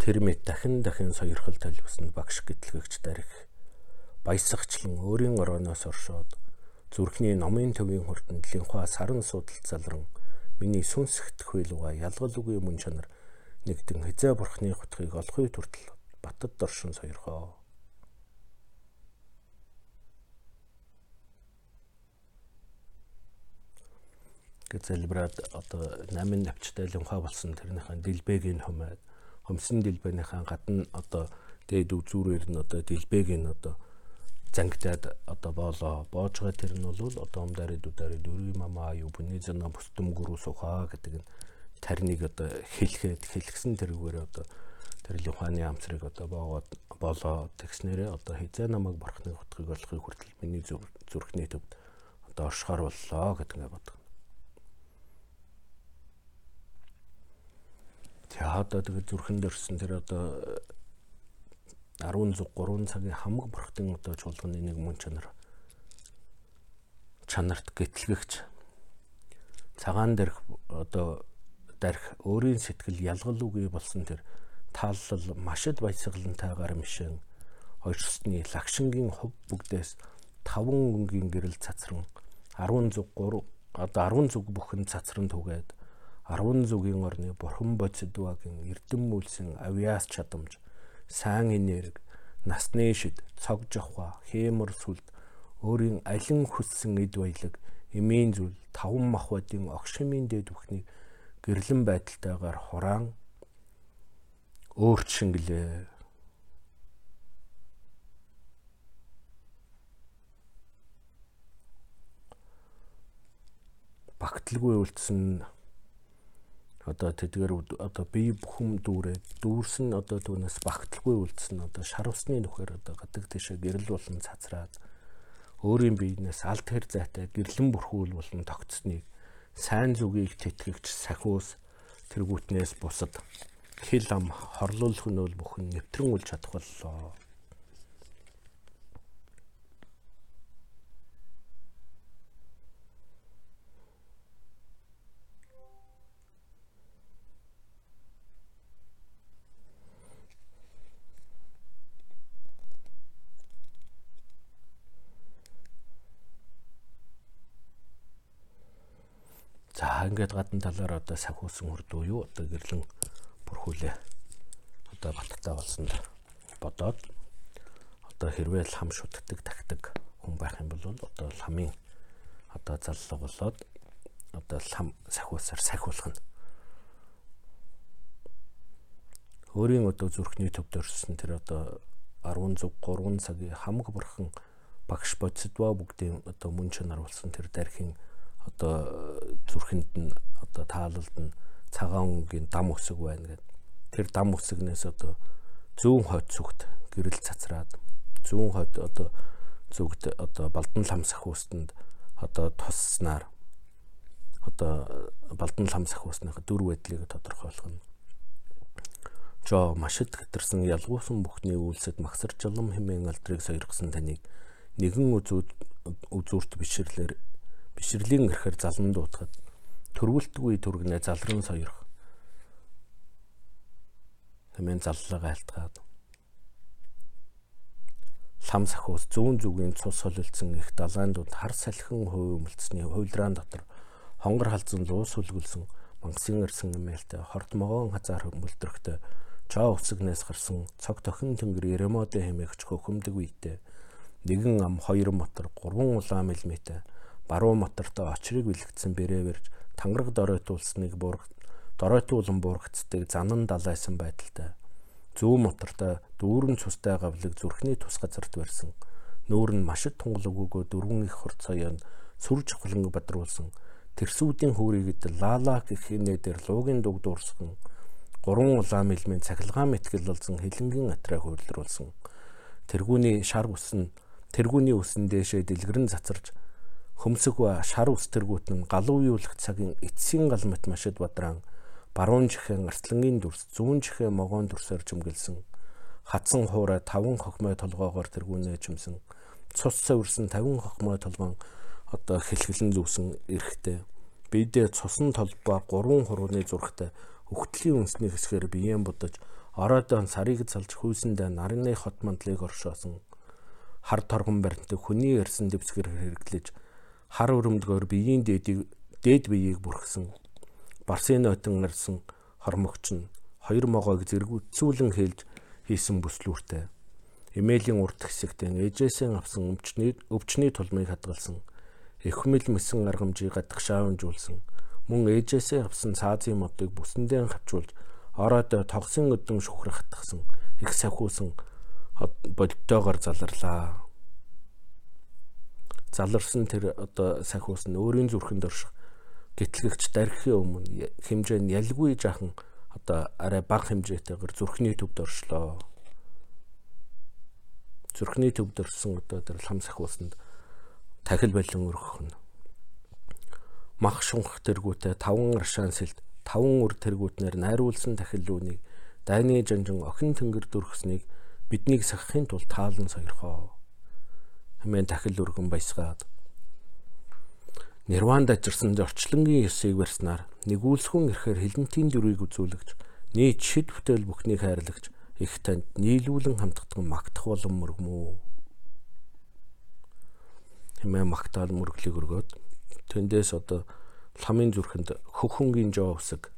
Тэр мэд дахин дахин сойрхол талбсанд багш гэтлэгч дарих баясагчлан өөрийн орооноос оршоод зүрхний номын төвийн хурданд линхва саран судалт залран миний сүнсгт хвэлуга ялгал үгүй мөн чанар нэгдэн хизээ бурхны хутгийг олохын хүртэл батад доршин сойрхоо. Гэж залбираад одоо 8 навчтай лимха болсон. Тэрнийхэн дэлбэгийн хумаад хөмсөн дэлбэнийхэн гадна одоо дээд үзүүрээр нь одоо дэлбэгийн одоо зангидаад одоо боолоо боож байгаа тэр нь бол одоо умдари дудари дөрвийн мамаа юу бүний зана бүстэм гүрүү сухаа гэдэг нь тарныг одоо хэлгээд хэлгсэн тэрүүгээр одоо тэр лимханы амсрыг одоо боогоод болоо. Тэгснээрээ одоо хизээ намайг борхны утгыг олохыг хүртэл миний зүрхний төвд одоо оршихоор боллоо гэдэг ингээд бодгоо. Тэгээ одоо тэгээ зүрхэн дөрсөн тэр одоо 10 зүг 3 цагийн хамаг бурхтын одоо чуулганы нэг мөн чанар. Чанарт гэтлэгч цагаан дээрх одоо дарих өөрийн сэтгэл ялгал үгүй болсон тэр таалал машид баясгалантай гар мишэн хойшсны лагшингийн хөв бүгдээс 5 өнгийн гэрэл цацран 10 зүг 3 одоо 10 зүг бүхэн цацран түгээд 10 зүгийн орны бурхан бодсдвагийн эрдэм мүлсэн авиас чадамж сайн энерги насны шид цог жохва хэмэр сүлд өөрийн алин хүссэн эд баялаг эмийн зүйл таван махбодын огшимын дэд бүхнийг гэрлэн байдалтайгаар хураан өөрт шингэлээ. Багталгүй үлдсэн одоо тэдгээр одоо бие бүхэн дүүрээ дүүрсэн одоо түүнээс багталгүй үлдсэн одоо шар усны нөхөр одоо гадаг тийшээ гэрэл болон цацраад өөрийн биенээс алт хэр зайтай гэрлэн бүрхүүл болон тогтсныг сайн зүгийг тэтгэгч сахиус тэргүүтнээс бусад хил ам хорлуулах бол бүхэн нэвтрэн үл чадах боллоо ингээд гадна талаар одоо сахиусан хурд уу юу одоо гэрлэн бүрхүүлээ. Одоо баттай болсон бодоод одоо хэрвээ л хам шүтдэг тагтаг хүн байх юм бол одоо ламын одоо заллага болоод одоо лам сахиусаар сахиулах нь өөрийн одоо зүрхний төвд өрсөн тэр одоо 10 зүг 3 цагийн хамаг бурхан багш бодсодва бүгдийн одоо мөн чанар болсон тэр дархийн одоо зүрхэнд нь одоо таалалд нь цагаан өнгийн дам өсөг байна гэдэг. Тэр дам өсгнээс одоо зүүн хойд зүгт гэрэл цацраад зүүн хойд одоо зүгт одоо балдан лам сахиустанд одоо тусснаар одоо балдан лам сахиусных дүр байдлыг тодорхойлох нь жоо машид хэтэрсэн ялгуусан бүхний үйлсэд магсар жолом хэмээн алдрыг сойргосон таныг нэгэн үзүүд үзүүрт бишрлэр бишрлийн эрхээр залан дуутахад төрвөлтгүй түргнээ залран сойрох. Хэмээн заллага айлтгаад лам сахиус зүүн зүгийн цус солилцсон их далайндууд хар салхин хувь өмөлцсөний хуйлраан дотор хонгор халзан луус сүлгүүлсэн мангасын ирсэн эмээлтэй хорт могоон хазаар хөмөлдөрхтэй чаа усгнээс гарсан цог тохин тэнгэр Еремодэ хэмээгч хөхөмдөг үедээ нэгэн ам хоёр мотор 3 улаан мэлмэтэй баруун мотортой очрыг бэлэгдсэн бэрээ барьж тангараг доройтуулсныг буурах доройтуулан буургацдаг занан далайсан байдалтай зүүн мотортой дүүрэн цустай гавлыг зүрхний тус газарт барьсан. Нүүр нь машид тунгалаг өгөө дөрвөн их хорцооён сүр чухлан бадруулсан. Тэрсүүдийн хүүрийгэд лала гэх хийнэ дээр луугийн дуг дуурсган. Гурван улаан мэлмийн цахилгаан мэтгэл болсон хилэнгийн атраа хөөрлөрүүлсэн тэргүүний шар үс нь тэргүүний үсэн дээшээ дэлгэрэн цацарч хөмсөг ба шар ус тэргүүт нь галуу юулах цагийн эцсийн гал мэт машид бадран баруун жихэн арслангийн дүрс зүүн жихэн могоон дүрсээр чимгэлсэн хатсан хуурай таван хохмой толгоогоор тэргүүнээ чимсэн цус цавирсан 50 хохмой толгоон одоо хэлхэлэн зүүсэн эрэхтэй бидээ цусан толбоо гурван хурууны зурагтай өгтлийн үнсний хэсгээр биеэн будаж ороодон сарыг залж хүйсэндээ нарны хот мандлыг оршоосон. Хар торгон баримтыг хүний ярьсан дэвсгэр хэрэглэж хар өрөмдгөөр биеийн дээдийг дээд биеийг бүрхсэн. Барсын нотон нарсан хормогч нь хоёр могоог зэргүүцүүлэн хэлж хийсэн бүслүүртэй. Эмээлийн урт хэсэгтэн ээжээсээ авсан өвчний өвчний тулмыг хадгалсан. Эхмэл мэсэн аргамжийг гадагшаавнжуулсан мөн ээжээсээ авсан цаазын модыг бүсэндээ хавчуулж ороод тогсон өдөн шүхрэ хатгсан их сахиусан бодтойгоор заларлаа. Заларсан тэр одоо сахиус нь өөрийн зүрхэнд орших. Гэтлэгч дархийн өмнө хэмжээ нь ялгүй жахан одоо арай бага хэмжээтэйгээр зүрхний төвд оршлоо. Зүрхний төвд орсон одоо тэр лам сахиусанд тахил байлан өргөх нь. Мах шунх тэргүүтээ таван аршаан сэлд таван үр тэргүүтнэр найруулсан тахиллуунийг дайны жанжин охин тэнгэр дүрхснийг биднийг сахихын тулд таалан сойрхоо хэмээн тахил өргөн баясгаад. Нирванд ажирсан зорчлонгийн ёсыг барьснаар нэгүүлсхэн ирэхээр хилэнтийн дүрийг үзүүлэгч нийт шид бүтээл бүхнийг хайрлагч их танд нийлүүлэн хамтдах магтах болон мөргмөө хэмээн магтаал мөрөглийг өргөөд тэндээс одоо ламын зүрхэнд хөхөнгийн жоо усаг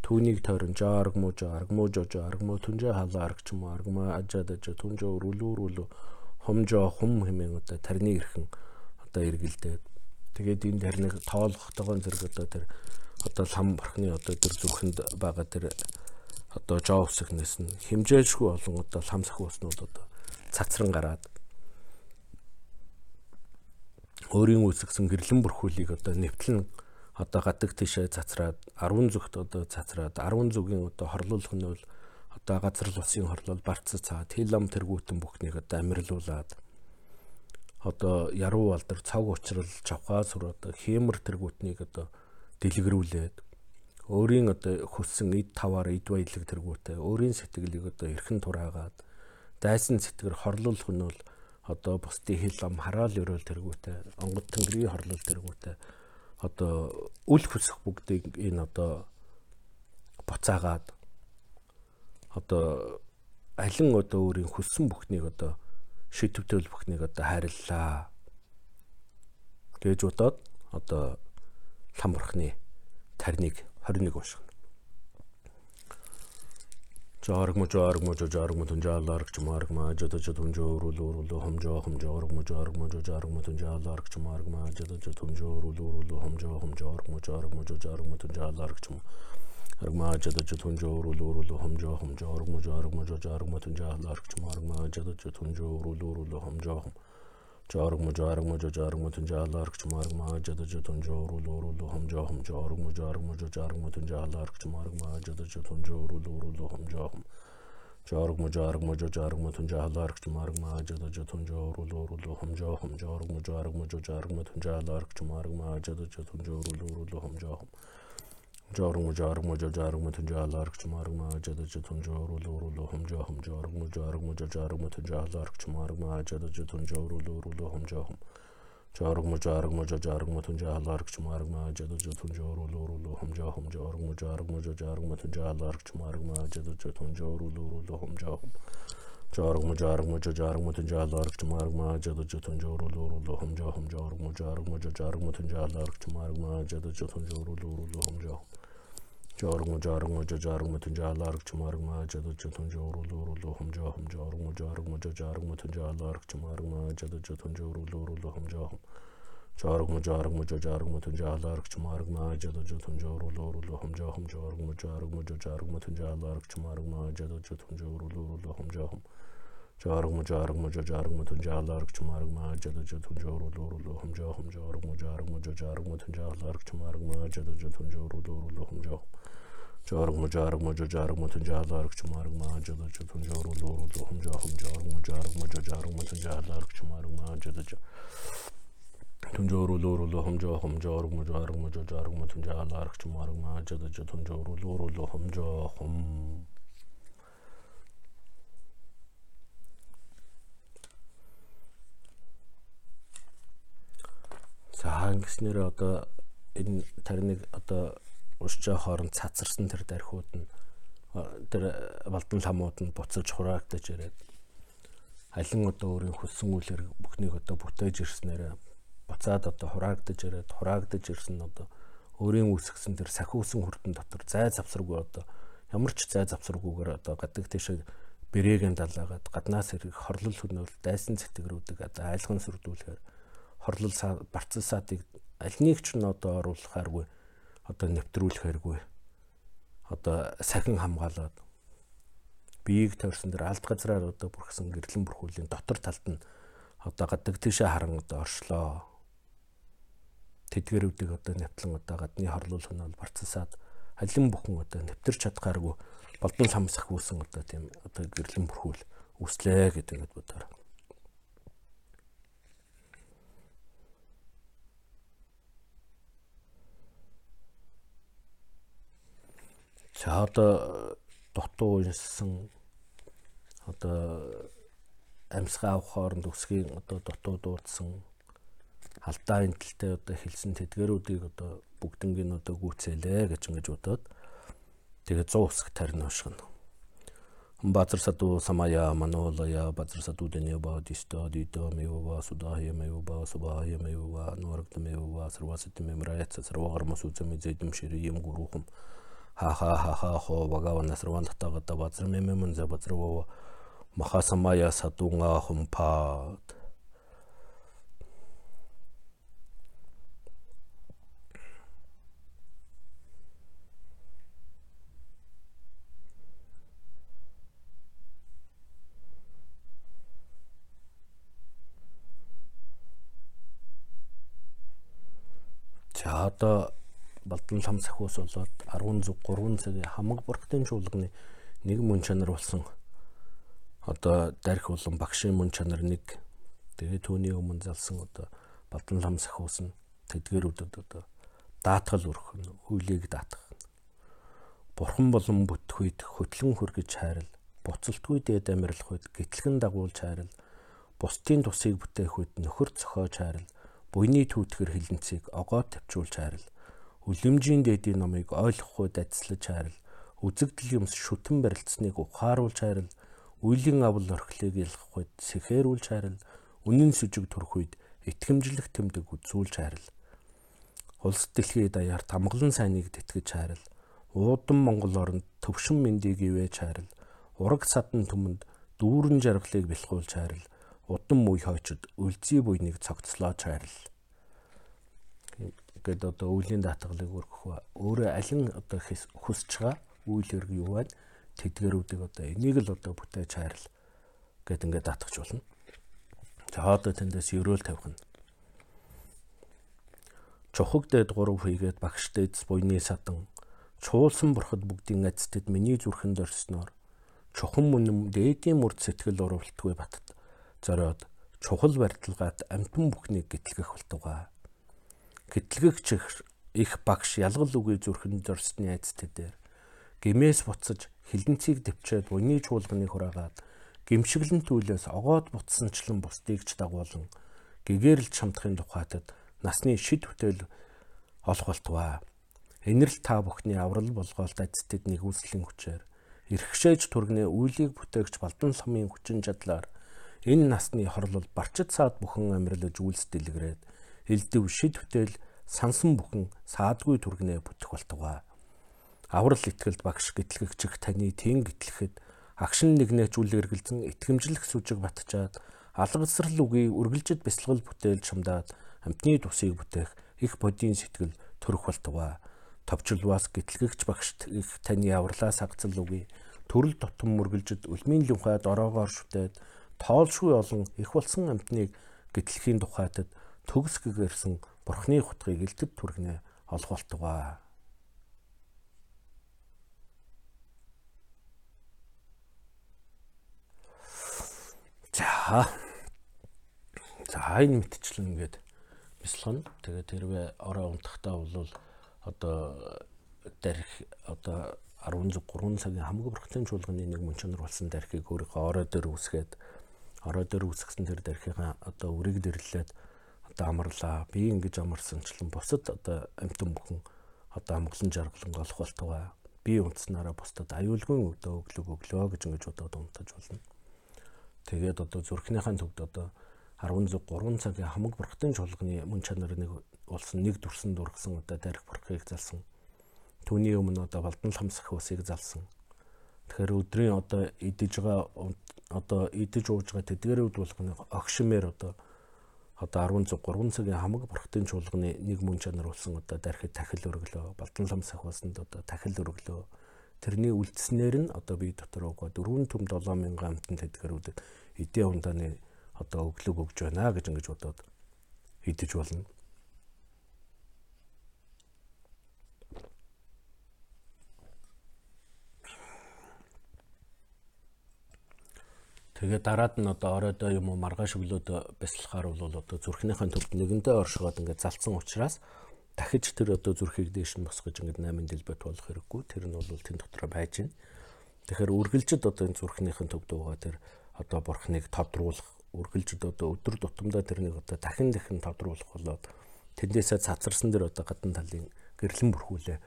түүнийг тойрон жоо аргмуу жоо аргмуу жоо жоо аргмуу түнжээ халаа аргч юм аргмаа ажаад ажаа түнжээ өрүүлүүрүүл хом жоо хум хэмээн одоо тарны ирхэн одоо эргэлдээд. Тэгээд энэ тарныг тоолохдогоон зэрэг одоо тэр одоо лам бархны одоо тэр зүрхэнд байгаа тэр одоо жоо усагнаас нь хэмжээшгүй олон одоо лам сахиуснууд одоо цацран гараад өөрийн үүсгэсэн гэрлэн бүрхүүлийг одоо нэвтлэн одоо гадаг тишээ цацраад 10 зүгт одоо цацраад 10 зүгийн одоо хорлуулах нь бол одоо газар улсын хорлол барц цаа. Телам тэргүүтэн бүхнийг одоо амирлуулад одоо яруу алдар цав учрал чавхаа сүр одоо хэмэр тэргүүтнийг одоо дэлгэрүүлээд өөрийн одоо хүссэн эд таваар эд баялаг тэргүүтээ өөрийн сэтгэлийг одоо эрхэн тураагаад дайсан сэтгэр хорлуулах нь бол одоо бусдын хил ам хараал өрөөл тэргүүтэй онгод тэнгэрийн хорлол тэргүүтэй одоо үл хөсөх бүгдийг энэ одоо буцаагаад одоо алин одоо өөрийн хүссэн бүхнийг одоо шийдвэртэл бүхнийг одоо хайрлаа гэж бодоод одоо ламбархны тарныг 21 унших Жарг му жарг му жарг му тун жаларг чмарг ма жада жад тун жору луру лу хам жо хам жарг му жарг му жарг му тун жаларг чмарг ма жада жад тун жору луру лу хам жо хам жарг му жарг му ارگ ما جد جتون جو رو لو رو لو هم جا هم جا ارگ مجا ارگ مجا جا ارگ متون جا لارک چما ارگ ما جد جتون جو رو لو رو لو هم جا هم جا ارگ مجا ارگ مجا جا ارگ متون جا لارک چما ارگ ما جد جتون جو رو لو رو لو هم جا هم جا ارگ مجا جتون جو رو لو رو لو هم جا هم جا ارگ مجا جتون جو رو لو رو جارم جارم جا جارم تجا لارك جمارم جد جتون جورو لورو لهم جاهم جارم جارم جا جارم تجا لارك جمارم جد جتون جورو لورو لهم جاهم جارم جارم جا جارم تجا لارك جمارم جد جتون جورو لورو لهم جاهم جارم جارم جا جارم تجا لارك جمارم جد جتون جورو لورو لهم جاهم جارغمو جارغمو جو جارغمو تنجا لارك تمارغما جد جو تنجورو لورو لهم جاهم جارغمو جارغمو جو جارغمو تنجا لارك تمارغما جد جو تنجورو لورو لهم جاهم جارغمو جارغمو جو جارغمو تنجا لارك تمارغما جد جو تنجورو لورو لهم جاهم جارغمو جارغمو جو جارغمو تنجا لارك تمارغما جد جو تنجورو لورو لهم جاهم جارغمو جارغمو جو جارغمو تنجا لارك تمارغما جد جو تنجورو لورو لهم جاهم جارغمو جارغمو جو جارغمو تنجا لارك تمارغما جد جو تنجورو لورو لهم جاهم جارغمو جارغمو جو جارغمو تون جارلارك چمارغما جدو جو تون جورو لورو لهم جو هم جارغمو جارغمو جو جارغمو تون جارلارك چمارغما جدو جو تون جورو لورو لهم جو جارغمو جارغمو جو جارغمو تون جارلارك چمارغما جدو جو تون جورو لورو لهم جو هم جارغمو جارغمو جو جارغمو تون جارلارك چمارغما جدو جو تون جورو لورو لهم جو هم جارغمو جارغمو جو جارغمو تون جارلارك چمارغما جدو جو تون جورو لورو لهم جو هم За ингэснээр одоо энэ тарныг одоо уршжаа хооронд цацарсан тэр дархууд нь тэр балдан ламууд нь буцаж хураагдаж ирээд алин одоо өөрийн хүссэн үйл хэрэг бүхнийг одоо бүтээж ирснээр буцаад одоо хураагдаж ирээд хураагдаж ирсэн одоо өөрийн үүсгэсэн тэр сахиусан хүрдэн дотор зай завсаргүй одоо ямар ч зай завсаргүйгээр одоо гадаг тийшээ брээгэн далаагаад гаднаас ирэх хорлол хөнөөл дайсан зэтгэрүүдэг одоо айлган сүрдүүлэхээр хорлол барцсаадыг аль нэг ч нь одоо оруулахааргүй одоо нэвтрүүлэхээргүй одоо сахин хамгаалаад биеийг тойрсон дэр алд газраар одоо бүрхсэн гэрлэн бүрхүүлийн дотор талд нь одоо гадаг тийшээ харан одоо оршлоо тэдгэрүүдийг одоо нэвтлэн одоо гадны хорлуулах нь бол барцсаад халин бүхэн одоо нэвтэрч чадхааргүй болдон самсах үүсэн одоо тийм одоо гэрлэн бүрхүүл үслээ гэдэг нь бодоор. За одоо дутуу уншсан одоо амьсгаа авах хооронд өсгийн одоо дутуу дуудсан алдаа эндэлтэй одоо хэлсэн тэдгэрүүдийг одоо бүгднийг одоо гүйцээлээ гэж ингэж бодоод тэгээ 100 үсэг тарин уушгана. Базар саду самая манулая базар саду денеба дисто дито меува судая меува субая меува нурагт меува сарвасит мемраяц сарвагар масуцами зэдэм шири юм гурухам ха ха ха ха хо вагава насрвантагата базар мемемэн за базарвоо маха самая садунга хумпад За одоо Балдан лам сахиус болоод 10 зүг 3 цагийн хамаг бүрхтэн чуулганы нэг мөн чанар болсон. Одоо дарих болон багшийн мөн чанар нэг. Тэгээ түүний өмнө залсан одоо Балдан лам сахиус нь тэдгэрүүдэд одоо даатгал өрөх нь хөлийг даатгах. Бурхан болон бүтхүйд хөтлөн хөргөж хайрал, буцалтгүй дээд амьдрах үед гитлгэн дагуулж хайрал, бусдын тусыг бүтээх үед нөхөр цохоож хайрал, буйны түүтгэр хилэнцгийг огоо тавьчулж хайрал үлэмжийн дээдийн номыг ойлгохгүй дадислаж хайрал үзэгдэл юмс шүтэн барилцсныг ухааруулж хайрал үеийн авал орхлыг ялгах үед сэхээрүүлж хайрал үнэн сүжиг төрөх үед итгэмжлэх тэмдэг үзүүлж хайрал улс дэлхий даяар тамгалан сайныг тэтгэж хайрал уудан Монгол оронд төвшин мэндийг ивэж хайрал ураг садан түмэнд дүүрэн жаргалыг бэлхуулж хайрал удам үе хойчод үлзий буйныг цогцлоож хайрл. Гэт одоо үеийн даатгалыг өргөх ба өөрөө алин одоо хүсэж байгаа үйл хэрэг юу байна? Тэдгэрүүдийг одоо энийг л одоо бүтээж хайрл гэт ингээд даатгах болно. За одоо тэндээс өрөөл тавих нь. Чухаг дээд 3 хийгээд багш дээдс буйны садан чуулсан бурхад бүгдийн эцтэд миний зүрхэнд орсноор чухам мөн дээдийн мөрд сэтгэл урвалтгүй батд зориод чухал барилгаат амтан бүхнийг гэтлгэх болтугай. Гэтлгэгч их багш ялгал үгүй зүрхэн зорсны айцтай дээр гимээс буцаж хилэнцгийг дэвчээд буйны чуулганы хураагаад гимшиглэн түлээс огоод бутсанчлан бусдыг ч дагуулan гэгэрэл чамдахын тухайтад насны шид хөтөл олох болтугай. Энэрл та бүхний аврал болгоолт айцтэд нэг үслийн хүчээр эрхшээж тургны үйлийг бүтээгч балдан ламын хүчин чадлаар Энэ насны хорлол барчид саад бүхэн амьдралж үйлс дэлгэрээд элдэв шид хөтөл сансан бүхэн саадгүй түргнээ бүтэх болтугай. Аврал итгэлд багш гэтлэгчих таны тэн гэтлэхэд агшин нэгнээ зүйл эргэлзэн итгэмжлэх сүжиг батчаад алгасрал үгүй үргэлжид бясалгал бүтээл чамдаад амтны тусыг бүтээх их бодийн сэтгэл төрөх болтугай. Товчлваас гэтлэгч багшт их таны авралаа сагцал үгүй төрөл тутам мөргөлжид үлмийн лүнхайд ороогоор шүтээд тоолшгүй олон их болсон амьтныг гэтлэхийн тухайтад төгс гэгэрсэн бурхны хутгийг элтэд түргнэ олох болтугай. За. За энэ мэтчлэн ингээд бяцлах нь. Тэгээд тэрвээ орой унтахтаа бол одоо дарих одоо 16 3 цагийн хамгийн бурхтын чуулганы нэг мөн чанар болсон дархийг өөрийнхөө орой дээр үсгээд орой дээр үсгэсэн тэр дархийнхаа одоо үрийг дэрлээд одоо амарлаа. Би ингэж амарсанчлан бусад одоо амтан бүхэн одоо амглан жаргалан голох болтугай. Би унтснараа бусдад аюулгүй өдөө өглөг өглөө гэж ингэж бодоод унтаж болно. Тэгээд одоо зүрхнийхэн төвд одоо 16 3 цагийн хамаг бурхтын чуулганы мөн чанар нэг болсон нэг дүрсэн дургсан одоо дарих бурхыг залсан Түүний өмнө одоо балдан ламсах усыг залсан. Тэгэхээр өдрийн одоо идэж байгаа одоо идэж ууж байгаа тэдгэрүүд болгоны огшмээр одоо одоо 16 3 цагийн хамаг бурхтын чуулганы нэг мөн чанар болсон одоо дархид тахил өргөлөө балдан ламсах усанд одоо тахил өргөлөө тэрний үлдснээр нь одоо би дотор угаа 4 төм 7000 амтан тэдгэрүүдэд эдийн ундааны одоо өглөг өгж байна гэж ингэж бодоод идэж болно. Тэгээ дараад нь одоо оройдоо юм уу маргааш өглөөд бясалгахаар бол одоо зүрхнийхэн төвд нэгэндээ оршиход ингээд залцсан учраас дахиж тэр одоо зүрхийг дээш нь босгож ингээд 8 дэлбэт болох хэрэггүй. Тэр нь бол тэн дотор байж байна. Тэгэхээр үргэлжид одоо энэ зүрхнийхэн төвд байгаа тэр одоо бурхныг тодруулах, үргэлжид одоо өдөр тутамдаа тэрнийг одоо дахин дахин тодруулах болоод тэндээсээ цацарсан дэр одоо гадна талын гэрлэн бүрхүүлээ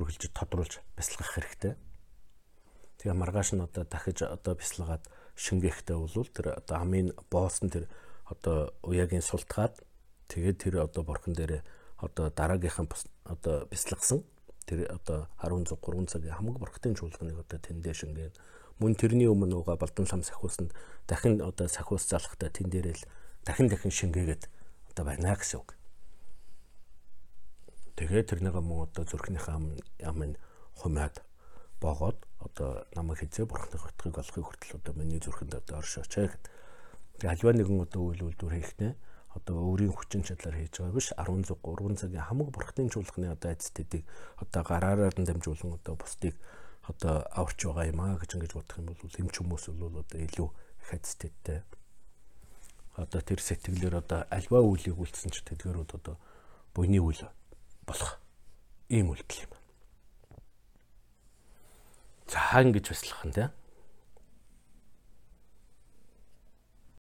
үргэлжид тодруулж бясалгах хэрэгтэй. Тэгээ маргааш нь одоо дахиж одоо бясалгаад шингээхтэй бол тэр одоо амын босс нь тэр одоо уяагийн султгаад тэгээд тэр одоо борхон дээр одоо дараагийнхан одоо бяцлагсан тэр одоо 16 3 цагийн хамаг борхтын чуулганыг одоо тэндээ шингээд мөн тэрний өмнө уга балдан лам сахиусанд дахин одоо сахиус залхахтаа тэн дээрэл дахин дахин шингээгээд одоо байна гэсэн үг. Тэгээд тэрнийг мөн одоо зүрхнийхээ ам амын хумаад боогоод одоо намайг хизээ бурхны хотхыг олохыг хүртэл одоо миний зүрхэнд одоо оршооч гэд. Тэгээ альва нэгэн одоо үйл үйлдвэр хийхнээ одоо өөрийн хүчин чадлаар хийж байгаа биш 16 3 цагийн хамаг бурхтын чуулганы одоо айц тэдийг одоо гараараар нь дамжуулан одоо бусдыг одоо аварч байгаа юм аа гэж ингэж бодох юм бол эмч хүмүүс бол одоо илүү их айц тэттэй одоо тэр сэтгэлээр одоо альва үйлийг үлдсэн ч тэдгэрүүд одоо буйны үйл болох ийм үйлдэл юм. За ингэж бяцлах нь тийм